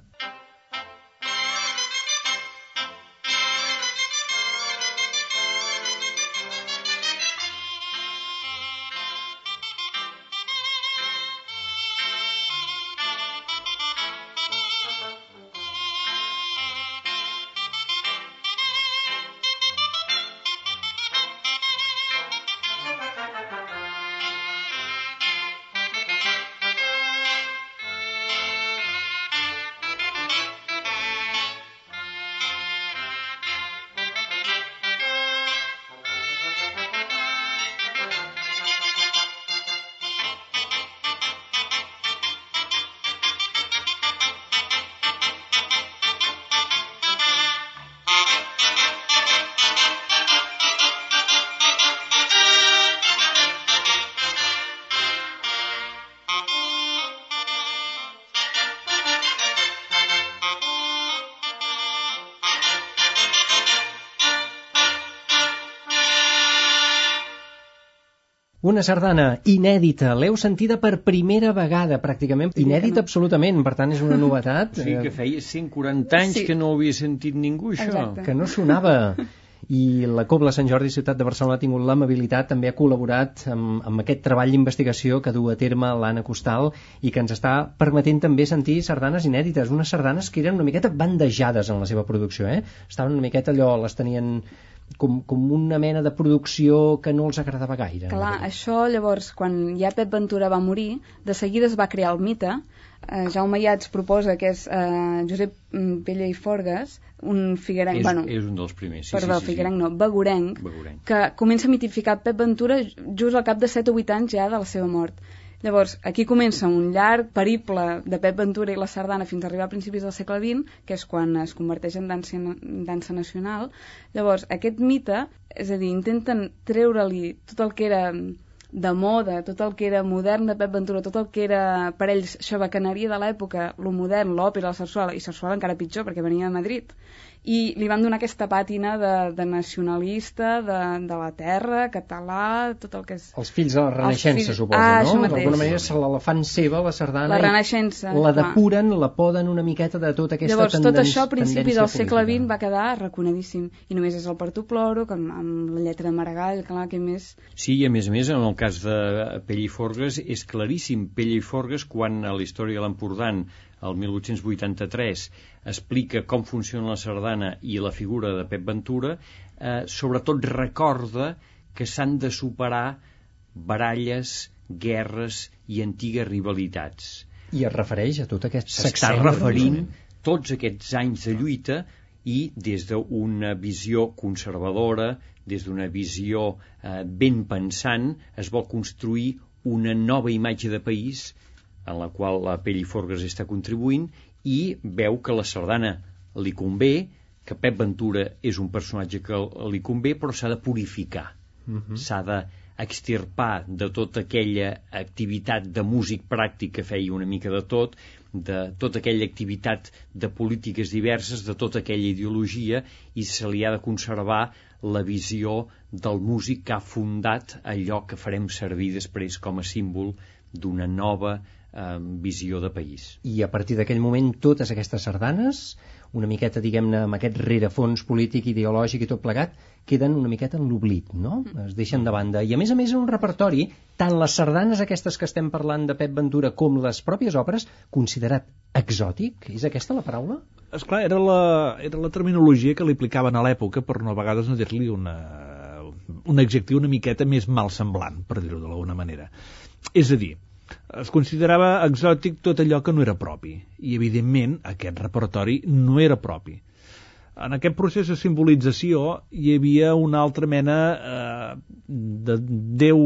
Una sardana inèdita, l'heu sentida per primera vegada, pràcticament. Inèdita absolutament, per tant és una novetat. O sigui que feia 140 anys Sí. que no ho havia sentit ningú, això. Exacte. que no sonava. I la Cobla Sant Jordi Ciutat de Barcelona ha tingut l'amabilitat, també ha col·laborat amb, amb aquest treball d'investigació que du a terme l'Anna Costal i que ens està permetent també sentir sardanes inèdites, unes sardanes que eren una miqueta bandejades en la seva producció, eh? Estaven una miqueta allò, les tenien com, com una mena de producció que no els agradava gaire. Clar, això llavors, quan ja Pep Ventura va morir, de seguida es va crear el mite. Eh, Jaume Iats proposa que és eh, Josep mm, Pella i Forgues, un figuerenc, És, bueno, és un dels primers. Sí, perdó, sí, sí, figuerenc sí. no, begurenc, Begurenc. que comença a mitificar Pep Ventura just al cap de 7 o 8 anys ja de la seva mort. Llavors, aquí comença un llarg periple de Pep Ventura i la sardana fins a arribar a principis del segle XX, que és quan es converteix en dansa, dansa nacional. Llavors, aquest mite, és a dir, intenten treure-li tot el que era de moda, tot el que era modern de Pep Ventura, tot el que era per ells xabacaneria de l'època, lo modern, l'òpera, la sarsuela, i sarsuela encara pitjor perquè venia de Madrid, i li van donar aquesta pàtina de, de nacionalista, de, de la terra, català, tot el que és... Els fills de la Renaixença, fills- suposo, Ah, no? això mateix. D'alguna manera se la fan seva, la sardana, La Renaixença, la clar. depuren, la poden una miqueta de tota aquesta Llavors, tot tendència això a principi del segle XX va quedar reconedíssim. I només és el Partoploro, amb, amb la lletra de Maragall, clar, que més... Sí, i a més a més, en el cas de Pell i Forgues, és claríssim. Pell i Forgues, quan a la història de l'Empordà, el 1883, explica com funciona la sardana i la figura de Pep Ventura, eh, sobretot recorda que s'han de superar baralles, guerres i antigues rivalitats. I es refereix a tot aquest S'està referint tots aquests anys de lluita i des d'una visió conservadora, des d'una visió eh, ben pensant, es vol construir una nova imatge de país en la qual la Pell i Forgues està contribuint i veu que la sardana li convé, que Pep Ventura és un personatge que li convé, però s'ha de purificar Mhm. s'ha d'extirpar de tota aquella activitat de músic pràctic que feia una mica de tot, de tota aquella activitat de polítiques diverses, de tota aquella ideologia, i se li ha de conservar la visió del músic que ha fundat allò que farem servir després com a símbol d'una nova eh, visió de país. I a partir d'aquell moment totes aquestes sardanes, una miqueta, diguem-ne, amb aquest rerefons polític, ideològic i tot plegat, queden una miqueta en l'oblit, no? Es deixen de banda. I a més a més, en un repertori, tant les sardanes aquestes que estem parlant de Pep Ventura com les pròpies òperes, considerat exòtic? És aquesta la paraula? Esclar, era la, era la terminologia que li aplicaven a l'època per no a vegades no dir-li una, un adjectiu una miqueta més malsemblant, per dir-ho d'alguna manera. És a dir, es considerava exòtic tot allò que no era propi, i evidentment aquest repertori no era propi. En aquest procés de simbolització hi havia una altra mena eh, de Déu,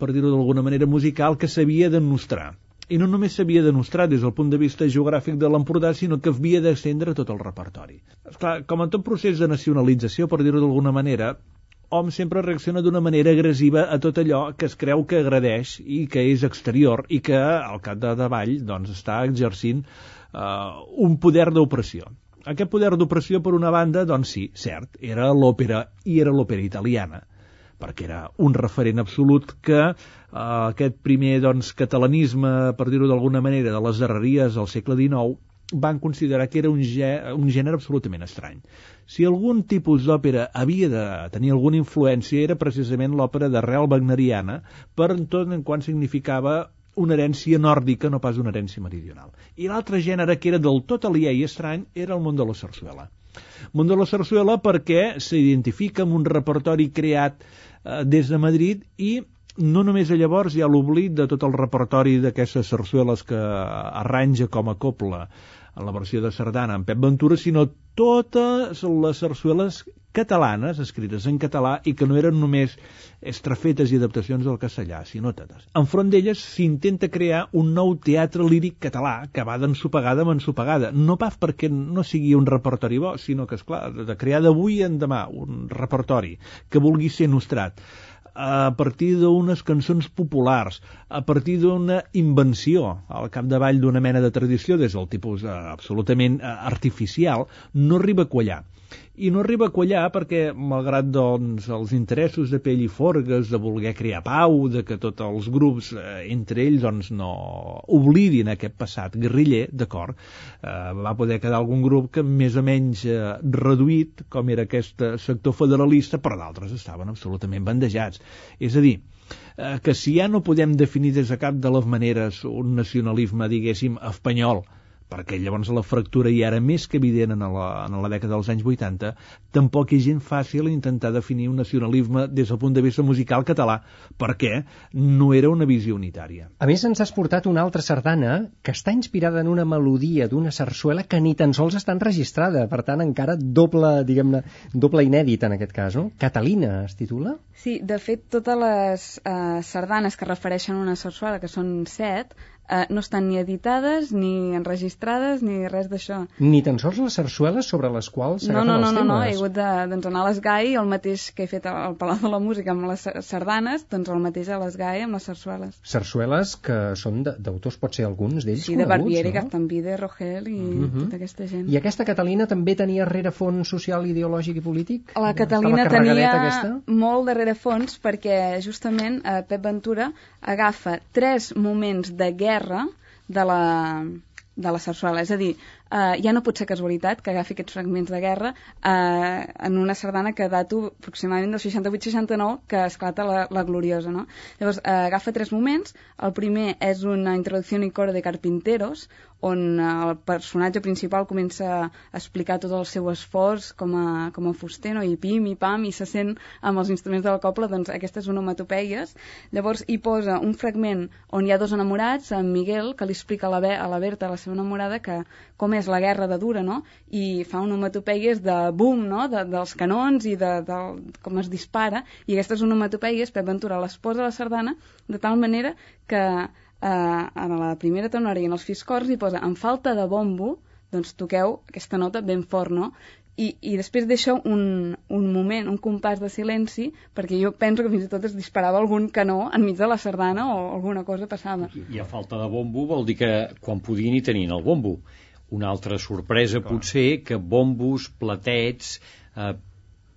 per dir-ho d'alguna manera, musical que s'havia de mostrar i no només s'havia de mostrar des del punt de vista geogràfic de l'Empordà, sinó que havia d'estendre tot el repertori. Esclar, com en tot procés de nacionalització, per dir-ho d'alguna manera, hom sempre reacciona d'una manera agressiva a tot allò que es creu que agradeix i que és exterior i que al cap de davall doncs, està exercint uh, un poder d'opressió. Aquest poder d'opressió, per una banda, doncs sí, cert, era l'òpera i era l'òpera italiana perquè era un referent absolut que eh, aquest primer doncs, catalanisme, per dir-ho d'alguna manera, de les darreries del segle XIX, van considerar que era un, gè, un gènere absolutament estrany. Si algun tipus d'òpera havia de tenir alguna influència era precisament l'òpera d'arrel wagneriana, per tot en quant significava una herència nòrdica, no pas una herència meridional. I l'altre gènere que era del tot aliè i estrany era el món de la sarsuela. Món de la sarsuela perquè s'identifica amb un repertori creat eh, des de Madrid i no només a llavors hi ha l'oblit de tot el repertori d'aquestes sarsueles que arranja com a copla en la versió de sardana en Pep Ventura, sinó totes les sarsueles catalanes, escrites en català, i que no eren només estrafetes i adaptacions del castellà, sinó totes. Enfront d'elles s'intenta crear un nou teatre líric català que va d'ensopegada amb ensopegada. No pas perquè no sigui un repertori bo, sinó que, és clar, de crear d'avui en demà un repertori que vulgui ser nostrat a partir d'unes cançons populars, a partir d'una invenció al capdavall d'una mena de tradició des del tipus eh, absolutament eh, artificial, no arriba a quallar i no arriba a quallar perquè, malgrat doncs, els interessos de pell i forgues, de voler crear pau, de que tots els grups, eh, entre ells, doncs, no oblidin aquest passat guerriller, d'acord, eh, va poder quedar algun grup que més o menys eh, reduït, com era aquest sector federalista, però d'altres estaven absolutament bandejats. És a dir, eh, que si ja no podem definir des de cap de les maneres un nacionalisme, diguéssim, espanyol, perquè llavors la fractura ja era més que evident en la, en la dècada dels anys 80, tampoc és gent fàcil intentar definir un nacionalisme des del punt de vista musical català, perquè no era una visió unitària. A més, ens has portat una altra sardana que està inspirada en una melodia d'una sarsuela que ni tan sols està enregistrada, per tant, encara doble, diguem-ne, doble inèdit en aquest cas, no? Catalina es titula? Sí, de fet, totes les eh, sardanes que refereixen a una sarsuela, que són set, eh, no estan ni editades, ni enregistrades, ni res d'això. Ni tan sols les sarsueles sobre les quals no, no, no, els no, temes? no, he hagut de, doncs, anar a l'Esgai, el mateix que he fet al Palau de la Música amb les sardanes, doncs el mateix a l'Esgai amb les sarsueles. Sarsueles que són d'autors, pot ser alguns d'ells Sí, de coneguts, Barbieri, no? Gastambide, Rogel i uh -huh. tota aquesta gent. I aquesta Catalina també tenia rerefons social, ideològic i polític? La Catalina tenia aquesta? molt de rerefons perquè justament eh, Pep Ventura agafa tres moments de guerra de la, de la sarsuela. És a dir, eh, ja no pot ser casualitat que agafi aquests fragments de guerra eh, en una sardana que dato aproximadament del 68-69 que esclata la, la gloriosa. No? Llavors, eh, agafa tres moments. El primer és una introducció i coro de Carpinteros, on eh, el personatge principal comença a explicar tot el seu esforç com a, com a fuster, no? i pim, i pam, i se sent amb els instruments de la copla doncs, aquestes onomatopeies. Llavors hi posa un fragment on hi ha dos enamorats, en Miguel, que li explica a la, a la Berta, la seva enamorada, que com és la guerra de dura, no? i fa onomatopeies de boom, no? de, dels canons i de, de com es dispara, i aquestes onomatopeies Pep Ventura les posa a la sardana de tal manera que eh, en la primera tonora i en els fiscors hi posa en falta de bombo, doncs toqueu aquesta nota ben fort, no? I, i després deixa un, un moment, un compàs de silenci, perquè jo penso que fins i tot es disparava algun canó enmig de la sardana o alguna cosa passava. I a falta de bombo vol dir que quan podien hi tenien el bombo. Una altra sorpresa potser que bombos, platets, eh,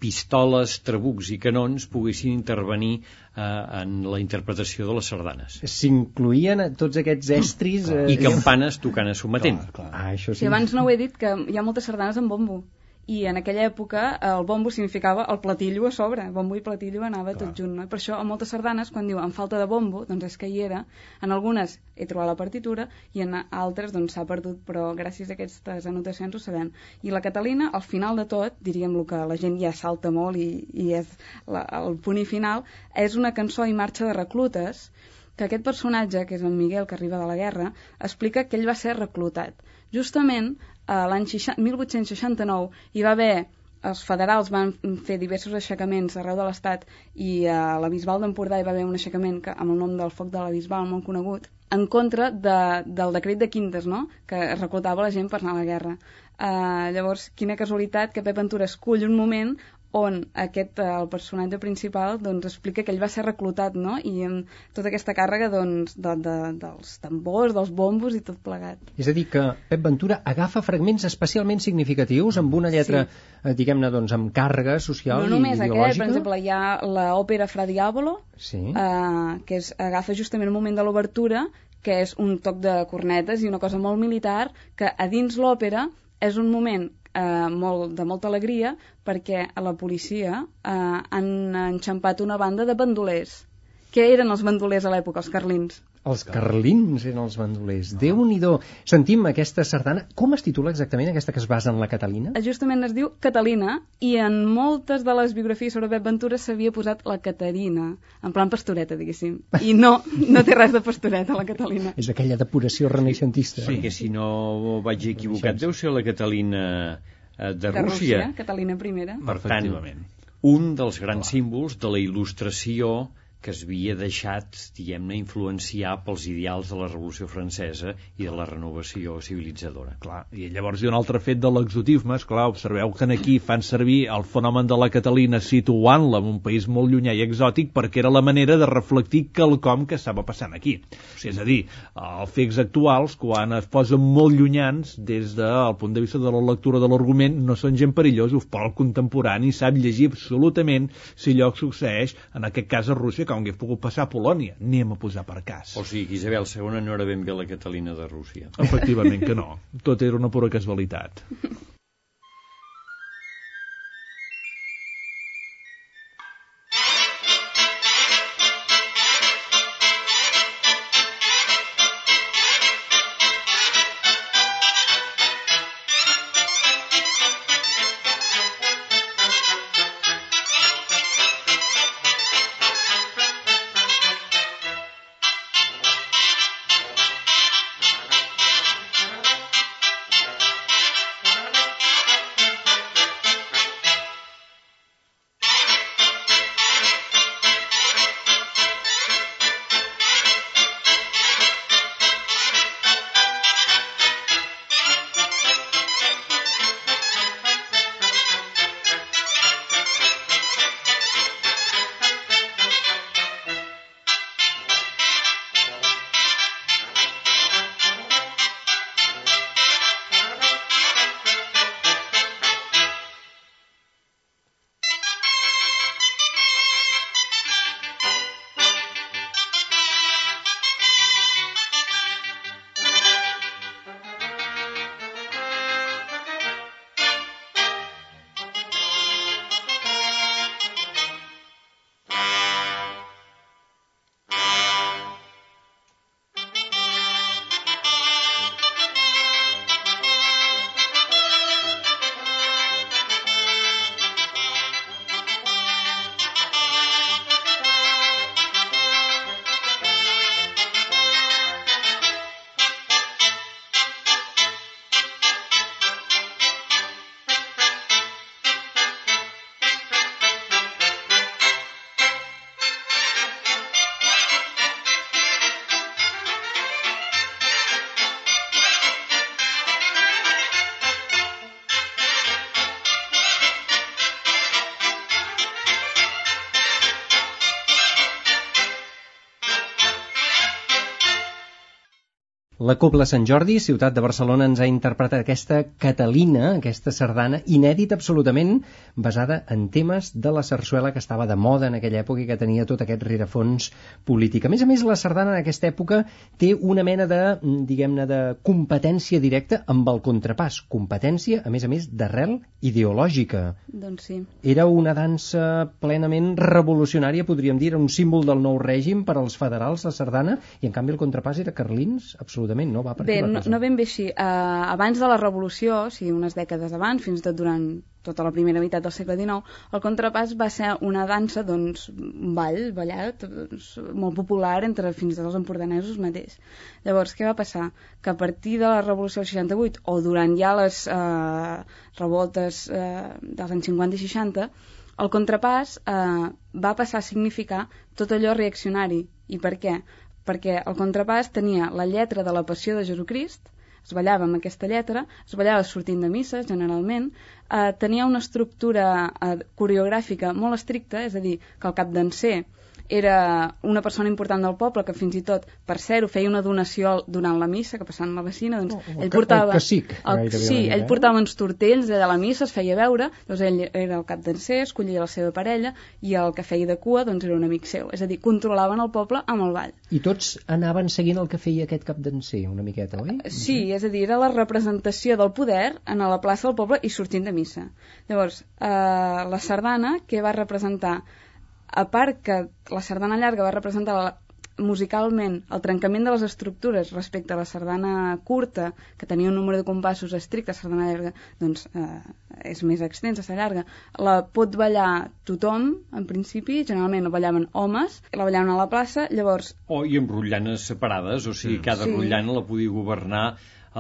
pistoles, trabucs i canons poguessin intervenir eh, en la interpretació de les sardanes. S'incluïen tots aquests estris... Eh, I campanes tocant a sometent. Clar, clar. Ah, això sí. Si abans no ho he dit, que hi ha moltes sardanes amb bombo. I en aquella època el bombo significava el platillo a sobre. Bombo i platillo anava Clar. tot junt. No? I per això a moltes sardanes, quan diu en falta de bombo, doncs és que hi era. En algunes he trobat la partitura i en altres doncs s'ha perdut, però gràcies a aquestes anotacions ho sabem. I la Catalina, al final de tot, diríem el que la gent ja salta molt i, i és la, el punt i final, és una cançó i marxa de reclutes que aquest personatge, que és en Miguel, que arriba de la guerra, explica que ell va ser reclutat. Justament, eh, l'any 60 1869 hi va haver els federals van fer diversos aixecaments arreu de l'Estat i a la Bisbal d'Empordà hi va haver un aixecament que, amb el nom del foc de la Bisbal, molt conegut, en contra de, del decret de Quintes, no? que reclutava la gent per anar a la guerra. Uh, llavors, quina casualitat que Pep Ventura escull un moment on aquest, eh, el personatge principal doncs, explica que ell va ser reclutat no? i amb tota aquesta càrrega doncs, de, de, dels tambors, dels bombos i tot plegat. És a dir, que Pep Ventura agafa fragments especialment significatius amb una lletra, sí. eh, diguem-ne, doncs, amb càrrega social no només i ideològica. aquest, per exemple, hi ha l'òpera Fra Diavolo, Sí. eh, que és, agafa justament el moment de l'obertura, que és un toc de cornetes i una cosa molt militar, que a dins l'òpera és un moment eh, molt, de molta alegria perquè a la policia eh, han enxampat una banda de bandolers. Què eren els bandolers a l'època, els carlins? Els carlins eren els bandolers. Déu-n'hi-do. Sentim aquesta sardana. Com es titula exactament aquesta que es basa en la Catalina? Eh, Justament es diu Catalina i en moltes de les biografies sobre Pep Ventura s'havia posat la Caterina, en plan pastoreta, diguéssim. I no, no té res de pastoreta, la Catalina. És aquella depuració renaixentista. Sí, que si no vaig equivocat, deu ser la Catalina eh, de, De Rússia. Rússia, Catalina I. Per tant, un dels grans símbols de la il·lustració que es havia deixat, diguem-ne, influenciar pels ideals de la Revolució Francesa i de la renovació civilitzadora. Clar, i llavors hi ha un altre fet de l'exotisme, clar, observeu que aquí fan servir el fenomen de la Catalina situant-la en un país molt llunyà i exòtic perquè era la manera de reflectir quelcom que estava passant aquí. O sigui, és a dir, els fets actuals, quan es posen molt llunyans des del punt de vista de la lectura de l'argument, no són gent perillosos, però el contemporani sap llegir absolutament si allò succeeix, en aquest cas a Rússia, com hagués pogut passar a Polònia. Anem a posar per cas. O sigui, que Isabel II no era ben bé la Catalina de Rússia. Efectivament que no. Tot era una pura casualitat. La Cobla Sant Jordi, ciutat de Barcelona, ens ha interpretat aquesta Catalina, aquesta sardana, inèdita absolutament, basada en temes de la sarsuela que estava de moda en aquella època i que tenia tot aquest rerefons polític. A més a més, la sardana en aquesta època té una mena de, diguem-ne, de competència directa amb el contrapàs. Competència, a més a més, d'arrel ideològica. Doncs sí. Era una dansa plenament revolucionària, podríem dir, era un símbol del nou règim per als federals, la sardana, i en canvi el contrapàs era carlins, absolutament, no? Va per Bé, no, no ben bé així. Uh, abans de la Revolució, o sigui, unes dècades abans, fins i tot durant tota la primera meitat del segle XIX, el contrapàs va ser una dansa, doncs, un ball, ballat, doncs, molt popular entre fins i tot els empordanesos mateix. Llavors, què va passar? Que a partir de la Revolució del 68, o durant ja les eh, revoltes eh, dels anys 50 i 60, el contrapàs eh, va passar a significar tot allò reaccionari. I per què? Perquè el contrapàs tenia la lletra de la passió de Jesucrist es ballava amb aquesta lletra, es ballava sortint de missa, generalment, eh, tenia una estructura eh, coreogràfica molt estricta, és a dir, que el cap danser era una persona important del poble que fins i tot, per ser-ho, feia una donació durant la missa, que passant la vecina, doncs oh, ell portava... El cacic, el, sí, eh? ell portava uns tortells allà a la missa, es feia veure, doncs ell era el cap danser, escollia la seva parella, i el que feia de cua doncs era un amic seu. És a dir, controlaven el poble amb el ball. I tots anaven seguint el que feia aquest cap danser, una miqueta, oi? Sí, és a dir, era la representació del poder en la plaça del poble i sortint de missa. Llavors, eh, la sardana, que va representar a part que la sardana llarga va representar la, musicalment el trencament de les estructures respecte a la sardana curta, que tenia un número de compassos estricte, la sardana llarga doncs, eh, és més extensa, la llarga, la pot ballar tothom, en principi, generalment la ballaven homes, la ballaven a la plaça, llavors... O oh, i amb rotllanes separades, o sigui, cada sí. rotllana la podia governar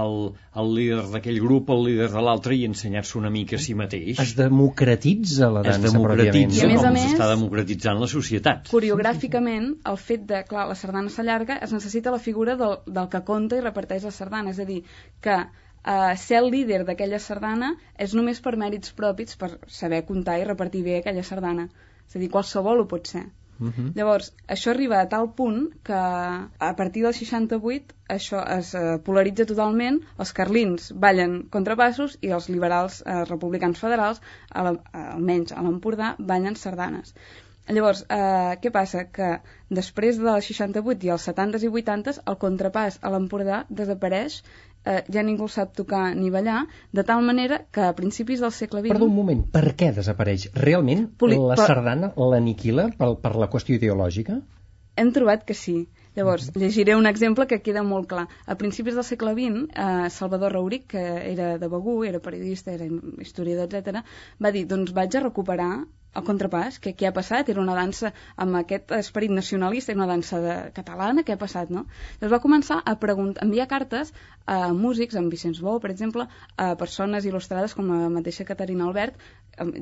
el, el líder d'aquell grup, el líder de l'altre i ensenyar-se una mica a si mateix. Es democratitza la dansa, es democratitza I a més com a més, s'està democratitzant la societat. Coreogràficament, el fet de, clar, la sardana s'allarga, es necessita la figura del, del que conta i reparteix la sardana, és a dir, que eh, ser el líder d'aquella sardana és només per mèrits propis, per saber comptar i repartir bé aquella sardana. És a dir, qualsevol ho pot ser. Uh -huh. Llavors, això arriba a tal punt que a partir del 68 això es eh, polaritza totalment, els carlins ballen contrapassos i els liberals eh, republicans federals, a la, almenys a l'Empordà, ballen sardanes. Llavors, eh, què passa? Que després del 68 i els 70s i 80s, el contrapàs a l'Empordà desapareix eh, ja ningú sap tocar ni ballar, de tal manera que a principis del segle XX... Perdó un moment, per què desapareix? Realment Poli la per... sardana l'aniquila per, per la qüestió ideològica? Hem trobat que sí. Llavors, llegiré un exemple que queda molt clar. A principis del segle XX, eh, Salvador Rauric, que era de Begú, era periodista, era historiador, etc, va dir, doncs vaig a recuperar el contrapàs, que què ha passat? Era una dansa amb aquest esperit nacionalista, era una dansa de... catalana, què ha passat, no? Llavors va començar a enviar cartes a músics, amb Vicenç Bou, per exemple, a persones il·lustrades com la mateixa Caterina Albert,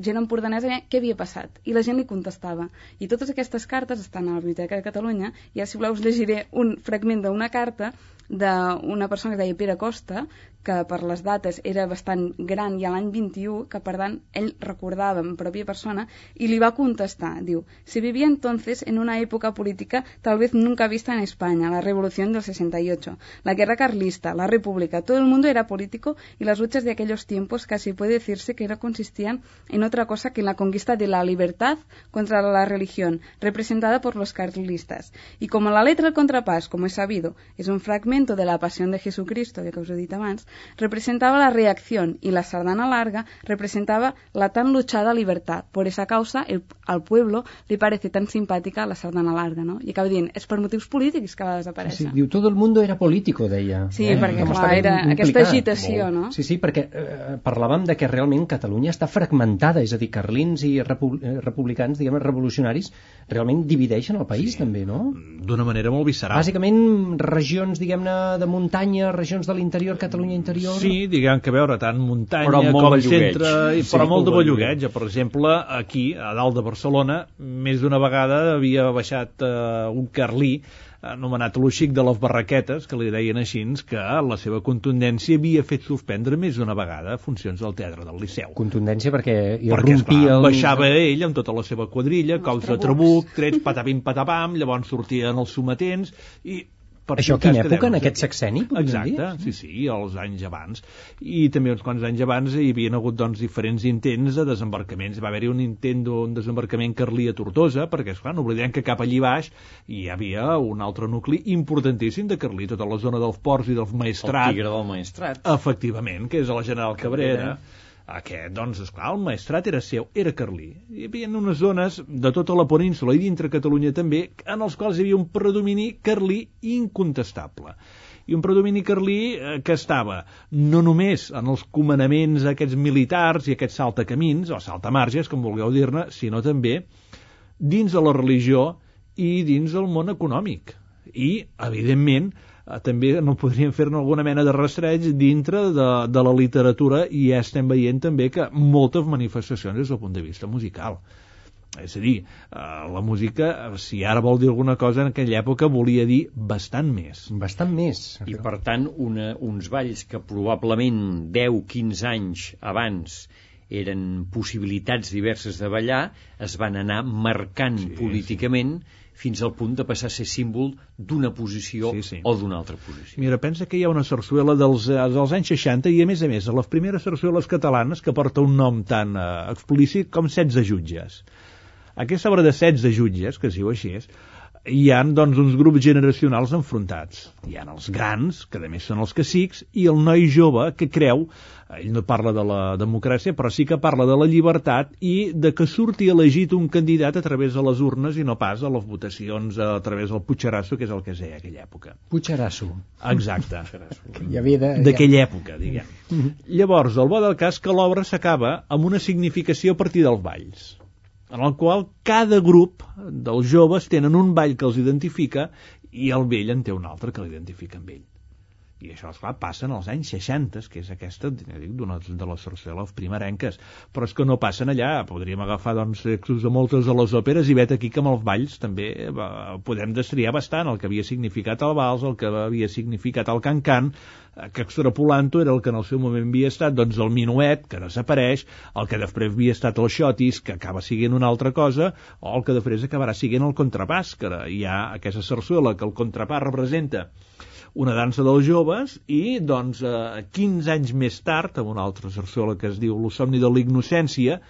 gent empordanesa, què havia passat? I la gent li contestava. I totes aquestes cartes estan a la Biblioteca de Catalunya, i ja si voleu us llegiré un fragment d'una carta d'una persona que deia Pere Costa, que per les dates era bastant gran i a l'any 21, que per tant ell recordava en pròpia persona, i li va contestar, diu, si vivía entonces en una época política tal vez nunca vista en España, la revolución del 68, la guerra carlista, la república, todo el mundo era político y las luchas de aquellos tiempos casi puede decirse que no consistían en otra cosa que en la conquista de la libertad contra la religión, representada por los carlistas. Y como la letra del contrapás, como es sabido, es un fragmento de la pasión de Jesucristo, que us he abans, representaba la reacción y la sardana larga representaba la tan luchada libertad. Por esa causa, el, al pueblo li parece tan simpàtica la sardana larga, no? I acaba dient, és per motius polítics que va desaparèixer. Sí, diu, tot el mundo era político, deia. Sí, eh? perquè, Com clar, era implicat. aquesta agitació, Molt. no? Sí, sí, perquè eh, parlàvem de que realment Catalunya està fragmentada, és a dir, carlins i repu eh, republicans, diguem revolucionaris, realment divideixen el país, sí. també, no? D'una manera molt visceral. Bàsicament, regions, diguem-ne, de muntanya, regions de l'interior, Catalunya interior... Sí, diguem que veure tant muntanya com centre, i, però molt de bellugueig. Per exemple, aquí, a dalt de Barcelona, més d'una vegada havia baixat eh, un carlí anomenat l'Uxic de les Barraquetes, que li deien així, que la seva contundència havia fet suspendre més d'una vegada funcions del Teatre del Liceu. Contundència perquè perquè, esclar, el... baixava ell amb tota la seva quadrilla, cols de trabuc, trets patapim patapam, llavors sortien els sometents, i per Això quina època, en aquest sexeni? Exacte, dir? sí, sí, els anys abans. I també uns quants anys abans hi havia hagut doncs, diferents intents de desembarcaments. Va haver-hi un intent d'un desembarcament carlí a Tortosa, perquè, esclar, no oblidem que cap allí baix hi havia un altre nucli importantíssim de carlí, tota la zona dels ports i del maestrat. El tigre del maestrat. Efectivament, que és a la General Cabrera. Cabrera aquest, doncs, esclar, el maestrat era seu, era carlí. Hi havia unes zones de tota la península i dintre Catalunya també, en els quals hi havia un predomini carlí incontestable. I un predomini carlí eh, que estava no només en els comandaments aquests militars i aquests saltacamins, o saltamarges, com vulgueu dir-ne, sinó també dins de la religió i dins del món econòmic. I, evidentment, també no podríem fer-ne alguna mena de rastreig dintre de, de la literatura i ja estem veient també que moltes manifestacions des del punt de vista musical. És a dir, eh, la música, si ara vol dir alguna cosa, en aquella època volia dir bastant més. Bastant més. I per tant, una, uns balls que probablement 10-15 anys abans eren possibilitats diverses de ballar, es van anar marcant sí, políticament sí fins al punt de passar a ser símbol d'una posició sí, sí. o d'una altra posició. Mira, pensa que hi ha una sarsuela dels, eh, dels anys 60 i, a més a més, a les primeres sarsueles catalanes que porta un nom tan uh, explícit com 16 jutges. Aquesta obra de 16 jutges, que es diu així, és, hi han doncs, uns grups generacionals enfrontats. Hi han els grans, que a més són els cacics, i el noi jove que creu, ell no parla de la democràcia, però sí que parla de la llibertat i de que surti elegit un candidat a través de les urnes i no pas a les votacions a través del Puigcerasso, que és el que es deia aquella època. Puigcerasso. Exacte. D'aquella època, diguem. Llavors, el bo del cas que l'obra s'acaba amb una significació a partir dels balls en el qual cada grup dels joves tenen un ball que els identifica i el vell en té un altre que l'identifica amb ell. I això, esclar, passa en els anys 60, que és aquesta, dic, d'una de les sarsueles primerenques. Però és que no passen allà. Podríem agafar, doncs, textos de moltes de les òperes i vet aquí que amb els balls també va, podem destriar bastant el que havia significat el vals, el que havia significat el cancan, eh, que extrapolant-ho era el que en el seu moment havia estat doncs, el minuet, que desapareix, el que després havia estat el xotis, que acaba siguent una altra cosa, o el que després acabarà siguent el contrapàs, que hi ha aquesta sarsuela que el contrapàs representa una dansa dels joves i doncs eh, 15 anys més tard amb una altra sarsuela que es diu Lo somni de la innocència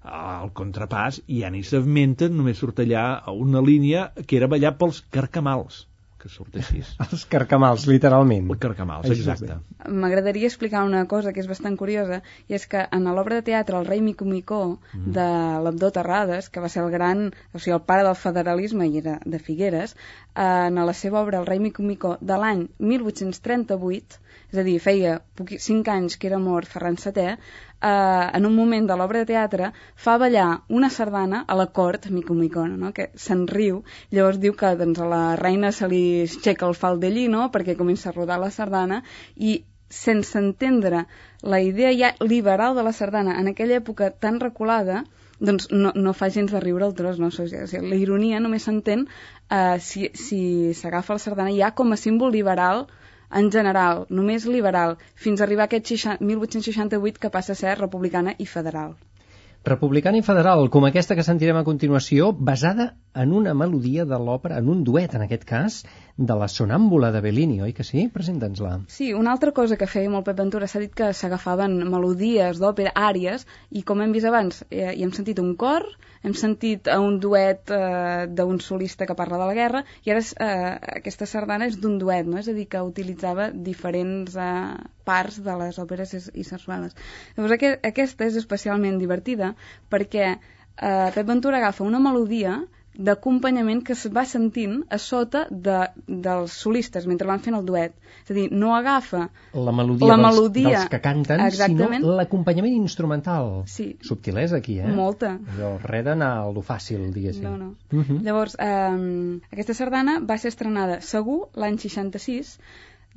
al contrapàs ja ni s'esmenten, només surt allà una línia que era ballar pels carcamals que surt així. Els carcamals, literalment. Els carcamals, exacte. M'agradaria explicar una cosa que és bastant curiosa, i és que en l'obra de teatre El rei Mico Micó, mm. de l'Abdó Terrades, que va ser el gran, o sigui, el pare del federalisme i era de Figueres, eh, en la seva obra El rei Mico Micó de l'any 1838, és a dir, feia 5 anys que era mort Ferran VII, eh, en un moment de l'obra de teatre fa ballar una sardana a la cort Mico Micona, no? que se'n riu, llavors diu que doncs, a la reina se li aixeca el faldellí no? perquè comença a rodar la sardana i sense entendre la idea ja liberal de la sardana en aquella època tan reculada, doncs no, no fa gens de riure el tros, no? O sigui, la ironia només s'entén eh, si s'agafa si la sardana ja com a símbol liberal en general, només liberal, fins a arribar a aquest 1868 que passa a ser republicana i federal. Republicana i federal, com aquesta que sentirem a continuació, basada en una melodia de l'òpera, en un duet, en aquest cas, de la sonàmbula de Bellini, oi que sí? Presenta'ns-la. Sí, una altra cosa que feia molt Pep Ventura s'ha dit que s'agafaven melodies d'òpera, àries, i com hem vist abans, eh, hi hem sentit un cor, hem sentit un duet eh, d'un solista que parla de la guerra, i ara eh, aquesta sardana és d'un duet, no? és a dir, que utilitzava diferents eh, parts de les òperes i, i sarsueles. Llavors, aquest, aquesta és especialment divertida perquè eh, Pep Ventura agafa una melodia d'acompanyament que es va sentint a sota de, dels solistes mentre van fent el duet. És a dir, no agafa la melodia, la dels, melodia dels que canten, exactament. sinó l'acompanyament instrumental. Sí. Subtilesa aquí, eh? Molta. Allò, res d'anar a lo fàcil, diguéssim. No, no. Uh -huh. Llavors, eh, aquesta sardana va ser estrenada segur l'any 66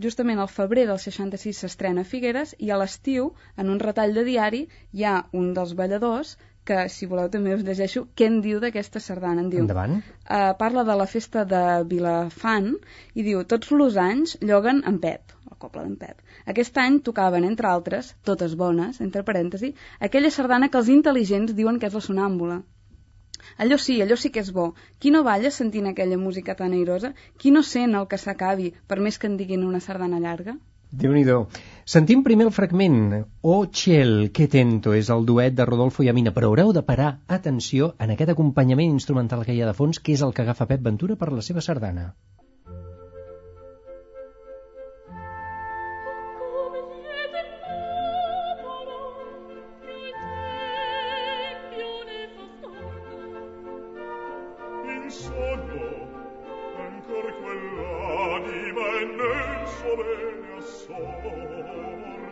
Justament al febrer del 66 s'estrena a Figueres i a l'estiu, en un retall de diari, hi ha un dels balladors que, si voleu, també us llegeixo què en diu d'aquesta sardana. En diu, Endavant. Uh, parla de la festa de Vilafant i diu, tots els anys lloguen en Pep, el poble d'en Pep. Aquest any tocaven, entre altres, totes bones, entre parèntesi, aquella sardana que els intel·ligents diuen que és la sonàmbula. Allò sí, allò sí que és bo. Qui no balla sentint aquella música tan airosa? Qui no sent el que s'acabi, per més que en diguin una sardana llarga? déu nhi Sentim primer el fragment O Txell, que tento, és el duet de Rodolfo i Amina, però haureu de parar atenció en aquest acompanyament instrumental que hi ha de fons, que és el que agafa Pep Ventura per la seva sardana. Sogno ancor quell'anima è nel suo bene So.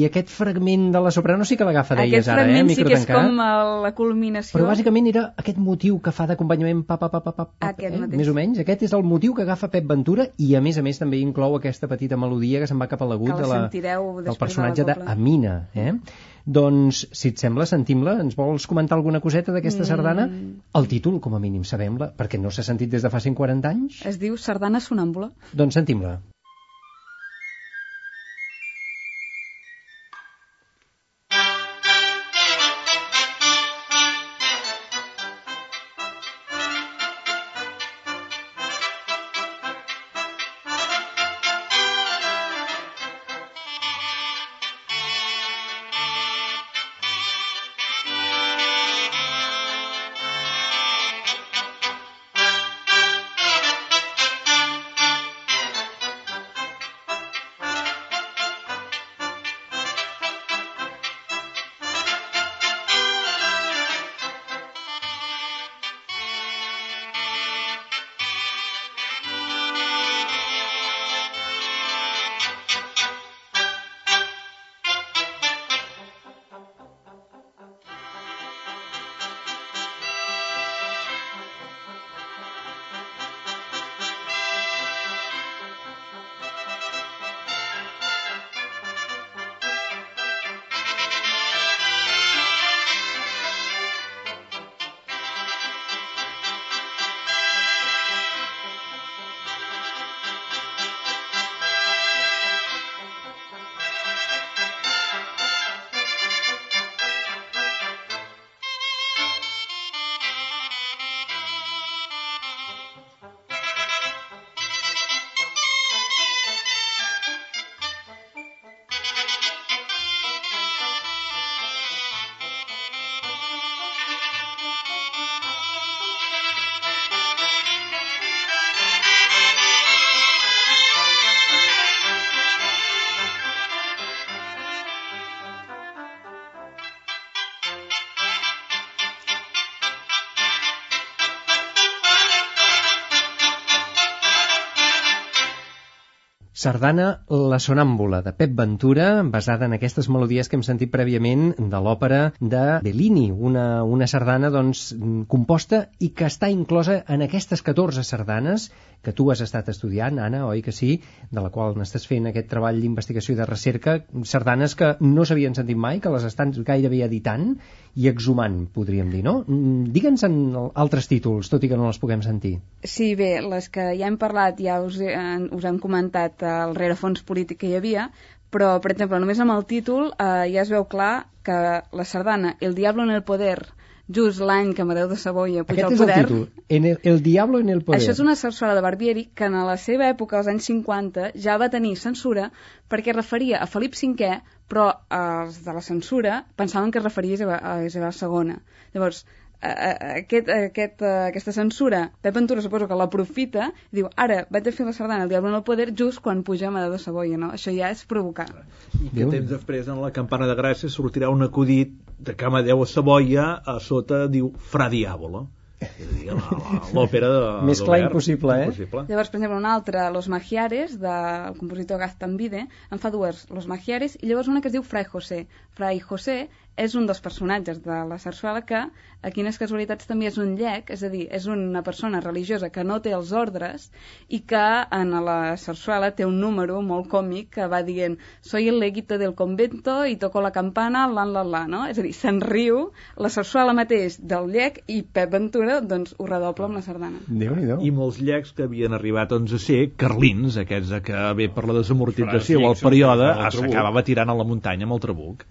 I aquest fragment de la soprano sí que l'agafa, deies Aquest ara, eh? fragment sí que és com eh, la culminació. Però bàsicament era aquest motiu que fa d'acompanyament pa, pa, pa, pa, pa, pa, Aquest eh? més o menys. Aquest és el motiu que agafa Pep Ventura i a més a més també inclou aquesta petita melodia que se'n va cap a l'agut la de la, del personatge de d'Amina. Eh? Doncs, si et sembla, sentim-la. Ens vols comentar alguna coseta d'aquesta Mm. sardana? El títol, com a mínim, sabem-la, perquè no s'ha sentit des de fa 140 anys. Es diu Sardana Sonàmbula. Doncs sentim-la. Sardana La Sonàmbula, de Pep Ventura, basada en aquestes melodies que hem sentit prèviament de l'òpera de Bellini, una, una sardana doncs, composta i que està inclosa en aquestes 14 sardanes que tu has estat estudiant, Anna, oi que sí, de la qual n'estàs fent aquest treball d'investigació i de recerca, sardanes que no s'havien sentit mai, que les estan gairebé editant i exhumant, podríem dir, no? Digue'ns en altres títols, tot i que no les puguem sentir. Sí, bé, les que ja hem parlat, ja us, he, us han comentat el rerefons polític que hi havia, però, per exemple, només amb el títol eh, ja es veu clar que la sardana El diablo en el poder, just l'any que Amadeu de Savoia puja Aquest al és el poder... títol, en el, el Diablo en el poder. Això és una sarsuela de Barbieri que en la seva època, als anys 50, ja va tenir censura perquè referia a Felip V, però els de la censura pensaven que es referia a Isabel, II. Llavors, aquest, aquest, aquesta censura, Pep Ventura suposo que l'aprofita i diu, ara vaig a fer la sardana el Diablo en el poder just quan puja Amadeu de Savoia, no? Això ja és provocar. I que temps després en la campana de Gràcia sortirà un acudit de que Amadeu a Savoia a sota diu Fra a la- l'òpera de Més clar impossible, eh? impossible. Llavors, per exemple, una altra, Los Magiares, del compositor Gaztambide, en fa dues, Los Magiares, i llavors una que es diu Fray José. Fray José és un dels personatges de la sarsuela que, a quines casualitats també és un llec, és a dir, és una persona religiosa que no té els ordres i que en la sarsuela té un número molt còmic que va dient soy el leguito del convento i toco la campana, la la la, no? És a dir, se'n riu la sarsuela mateix del llec i Pep Ventura, doncs, ho redobla amb la sardana. Déu-n'hi-do. i molts llecs que havien arribat doncs, a ser carlins, aquests de que bé per la desamortització o el període s'acabava tirant a la muntanya amb el trabuc.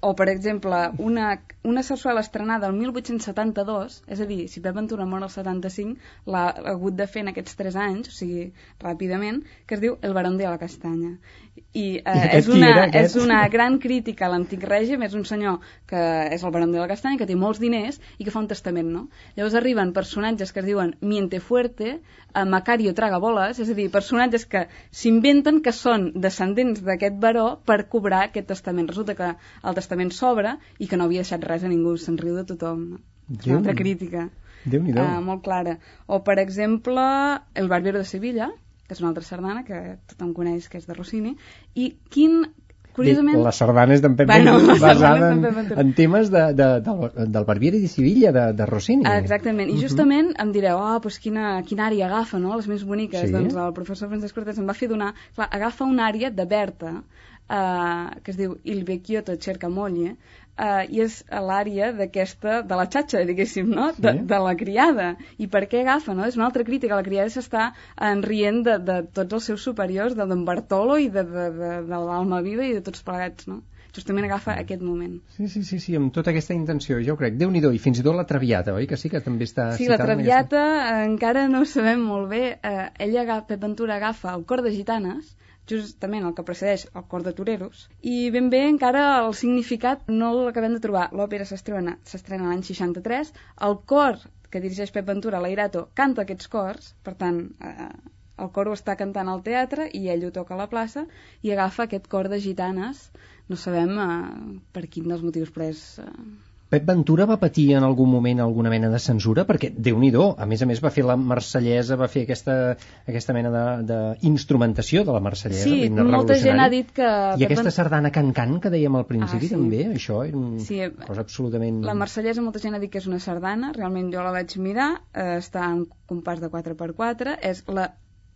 O, per exemple, una, una sarsuela estrenada el 1872, és a dir, si Pep Ventura mor al 75, l'ha hagut de fer en aquests 3 anys, o sigui, ràpidament, que es diu El barón de la castanya. I, eh, aquest és, una, era, és una gran crítica a l'antic règim, és un senyor que és el barón de la castanya, que té molts diners i que fa un testament, no? Llavors arriben personatges que es diuen Miente Fuerte, a Macario Tragaboles, és a dir, personatges que s'inventen que són descendents d'aquest baró per cobrar aquest testament. Resulta que el testament s'obre i que no havia deixat res a ningú, se'n riu de tothom. No? És Déu- una altra crítica Déu-n'hi-do. uh, molt clara. O, per exemple, El Barbero de Sevilla, que és una altra sardana que tothom coneix, que és de Rossini, i quin, curiosament... La sardana és d'en Pep Bueno, basada en, en temes de, de, del, del Barbieri de Sevilla, de, de Rossini. Exactament, i justament em direu, ah, doncs quina, quina àrea agafa, no?, les més boniques. Sí. Doncs el professor Francesc Cortés em va fer donar... Clar, agafa una àrea de Berta, eh, que es diu Il Vecchiotto cerca moglie, eh, i és a l'àrea d'aquesta, de la xatxa, diguéssim, no?, de, Sí. de la criada. I per què agafa, no? És una altra crítica, la criada s'està enrient de, de tots els seus superiors, de d'en Bartolo i de, de, de, de l'Alma Viva i de tots plegats, no? Justament agafa aquest moment. Sí, sí, sí, sí, amb tota aquesta intenció, jo crec. déu nhi I fins i tot la Traviata, oi? Que sí que també està Sí, la Traviata eh, encara no ho sabem molt bé. Eh, ella, agafa, Pep Ventura, agafa el cor de gitanes, justament el que precedeix el cor de toreros, i ben bé encara el significat no l'acabem de trobar. L'òpera s'estrena s'estrena l'any 63, el cor que dirigeix Pep Ventura, l'Airato, canta aquests cors, per tant, eh, el cor ho està cantant al teatre i ell ho toca a la plaça i agafa aquest cor de gitanes, no sabem eh, per quin dels motius, però és... Eh, Pep Ventura va patir en algun moment alguna mena de censura? Perquè, déu nhi a més a més va fer la marsellesa, va fer aquesta, aquesta mena d'instrumentació de, de la marsellesa. Sí, molta gent ha dit que... I Pep aquesta sardana can-can que dèiem al principi Ah, sí. també, això era una Sí, eh, cosa absolutament... La marsellesa molta gent ha dit que és una sardana, realment jo la vaig mirar, eh, està en compàs de 4x4, és la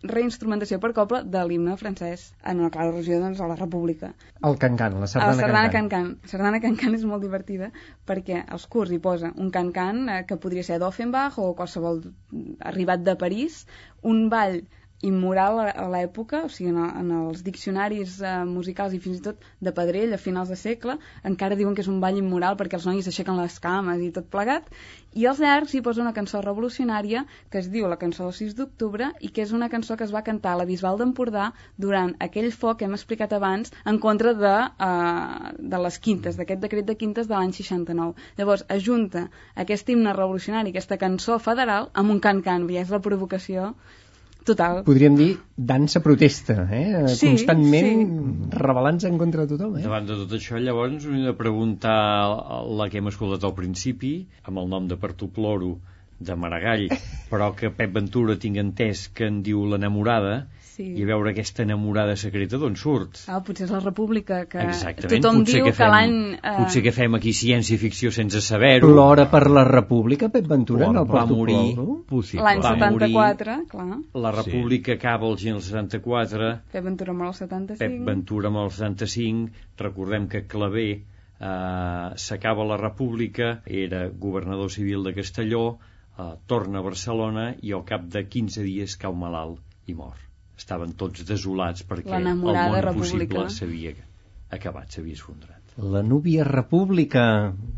reinstrumentació per coble de l'himne francès en una clara al·lusió doncs, a la República. El can-can, la La sardana, sardana can-can. can-can. La sardana can-can és molt divertida perquè als curs hi posa un can-can eh, que podria ser d'Offenbach o qualsevol arribat de París, un ball immoral a l'època, o sigui, en, en els diccionaris eh, musicals i fins i tot de Pedrell a finals de segle, encara diuen que és un ball immoral perquè els nois aixequen les cames i tot plegat, i als llargs hi posa una cançó revolucionària que es diu la cançó del 6 d'octubre i que és una cançó que es va cantar a la Bisbal d'Empordà durant aquell foc que hem explicat abans en contra de, uh, de les quintes, d'aquest decret de quintes de l'any 69. Llavors, ajunta aquest himne revolucionari, aquesta cançó federal, amb un can-can, i és la provocació total. Podríem dir dansa protesta, eh? Sí, constantment rebel·lant-se en contra de tothom. Eh? Davant de tot això, llavors, hem de preguntar la que hem escoltat al principi, amb el nom de Pertuploro, de Maragall, però que Pep Ventura tinc entès que en diu l'enamorada, Sí. i a veure aquesta enamorada secreta d'on surt. Ah, potser és la República, que Exactament. tothom potser diu que, que, l'any... eh, potser que fem aquí ciència-ficció sense saber-ho. Plora per la República, Pep Ventura, en el va morir. Possible. L'any va 74, clar. La República acaba el gener del 74, Pep Ventura mor al 75. Pep Ventura amb el 75, recordem que Clavé eh, s'acaba la República, era governador civil de Castelló, eh, torna a Barcelona i al cap de 15 dies cau malalt i mor. Estaven tots desolats perquè el món possible s'havia acabat, s'havia esfondrat. La núvia república.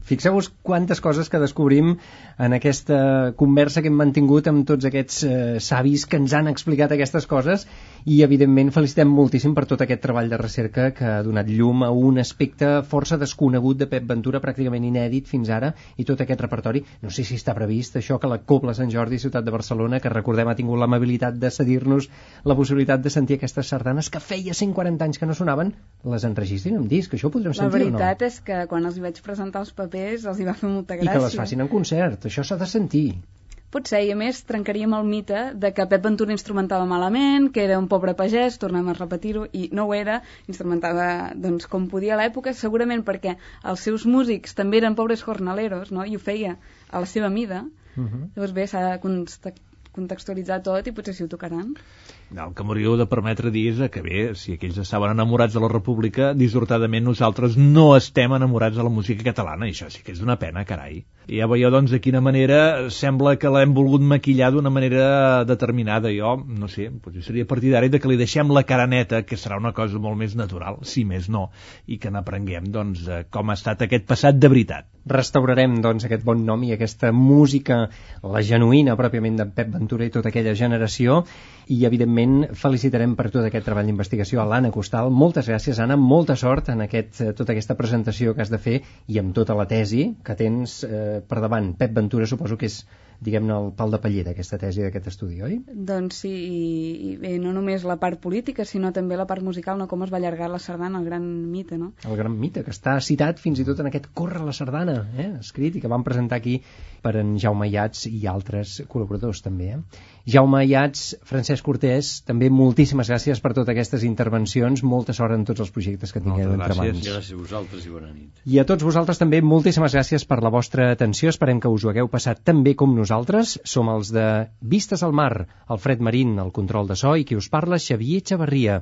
Fixeu-vos quantes coses que descobrim en aquesta conversa que hem mantingut amb tots aquests eh, savis que ens han explicat aquestes coses i, evidentment, felicitem moltíssim per tot aquest treball de recerca que ha donat llum a un aspecte força desconegut de Pep Ventura, pràcticament inèdit fins ara, i tot aquest repertori. No sé si està previst això que la Cobla Sant Jordi, ciutat de Barcelona, que recordem ha tingut l'amabilitat de cedir-nos la possibilitat de sentir aquestes sardanes que feia 140 anys que no sonaven, les enregistrin en disc. Això ho podrem La sentir o no? veritat és que quan els hi vaig presentar els papers els hi va fer molta I gràcia. que les facin en concert, això s'ha de sentir. Potser, i a més trencaríem el mite de que Pep Ventura instrumentava malament, que era un pobre pagès, tornem a repetir-ho, i no ho era, instrumentava doncs, com podia a l'època, segurament perquè els seus músics també eren pobres jornaleros, no? i ho feia a la seva mida. Uh -huh. Llavors bé, s'ha de contextualitzar tot i potser si ho tocaran. El que m'hauríeu de permetre dir és que bé, si aquells estaven enamorats de la República, dissortadament nosaltres no estem enamorats de la música catalana, i això sí que és d'una pena, carai. I ja veieu, doncs, de quina manera sembla que l'hem volgut maquillar d'una manera determinada. Jo, no sé, potser seria partidari de que li deixem la cara neta, que serà una cosa molt més natural, si més no, i que n'aprenguem, doncs, eh, com ha estat aquest passat de veritat. Restaurarem, doncs, aquest bon nom i aquesta música, la genuïna, pròpiament, d'en Pep Ventura i tota aquella generació, i, evidentment, felicitarem per tot aquest treball d'investigació a l'Anna Costal. Moltes gràcies, Anna, molta sort en aquest, eh, tota aquesta presentació que has de fer i amb tota la tesi que tens eh, per davant. Pep Ventura suposo que és diguem-ne, el pal de paller d'aquesta tesi, d'aquest estudi, oi? Doncs sí, i, i bé, no només la part política, sinó també la part musical, no com es va allargar la sardana, el gran mite, no? El gran mite, que està citat fins i tot en aquest Corre la sardana, eh? escrit, i que vam presentar aquí per en Jaume Iats i altres col·laboradors també. Eh? Jaume Iats, Francesc Cortés, també moltíssimes gràcies per totes aquestes intervencions, molta sort en tots els projectes que tingueu Moltes entre gràcies. mans. Gràcies a vosaltres i bona nit. I a tots vosaltres també moltíssimes gràcies per la vostra atenció. Esperem que us ho hagueu passat tan bé com nosaltres. Som els de Vistes al Mar, Alfred Marín, el control de so, i qui us parla, Xavier Xavarria.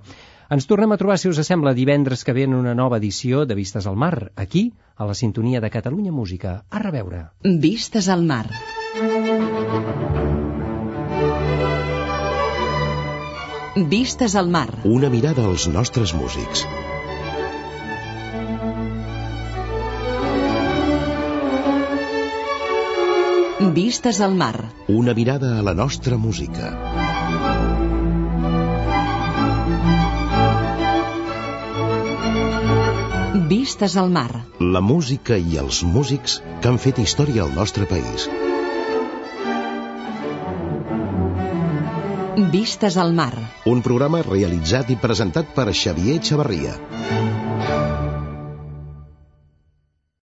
Ens tornem a trobar, si us sembla, divendres que ve en una nova edició de Vistes al Mar, aquí, a la sintonia de Catalunya Música. A reveure. Vistes al mar. Vistes al mar. Una mirada als nostres músics. Vistes al mar. Una mirada a la nostra música. Vistes al mar. La música i els músics que han fet història al nostre país. Vistes al mar. Un programa realitzat i presentat per Xavier Xavarria.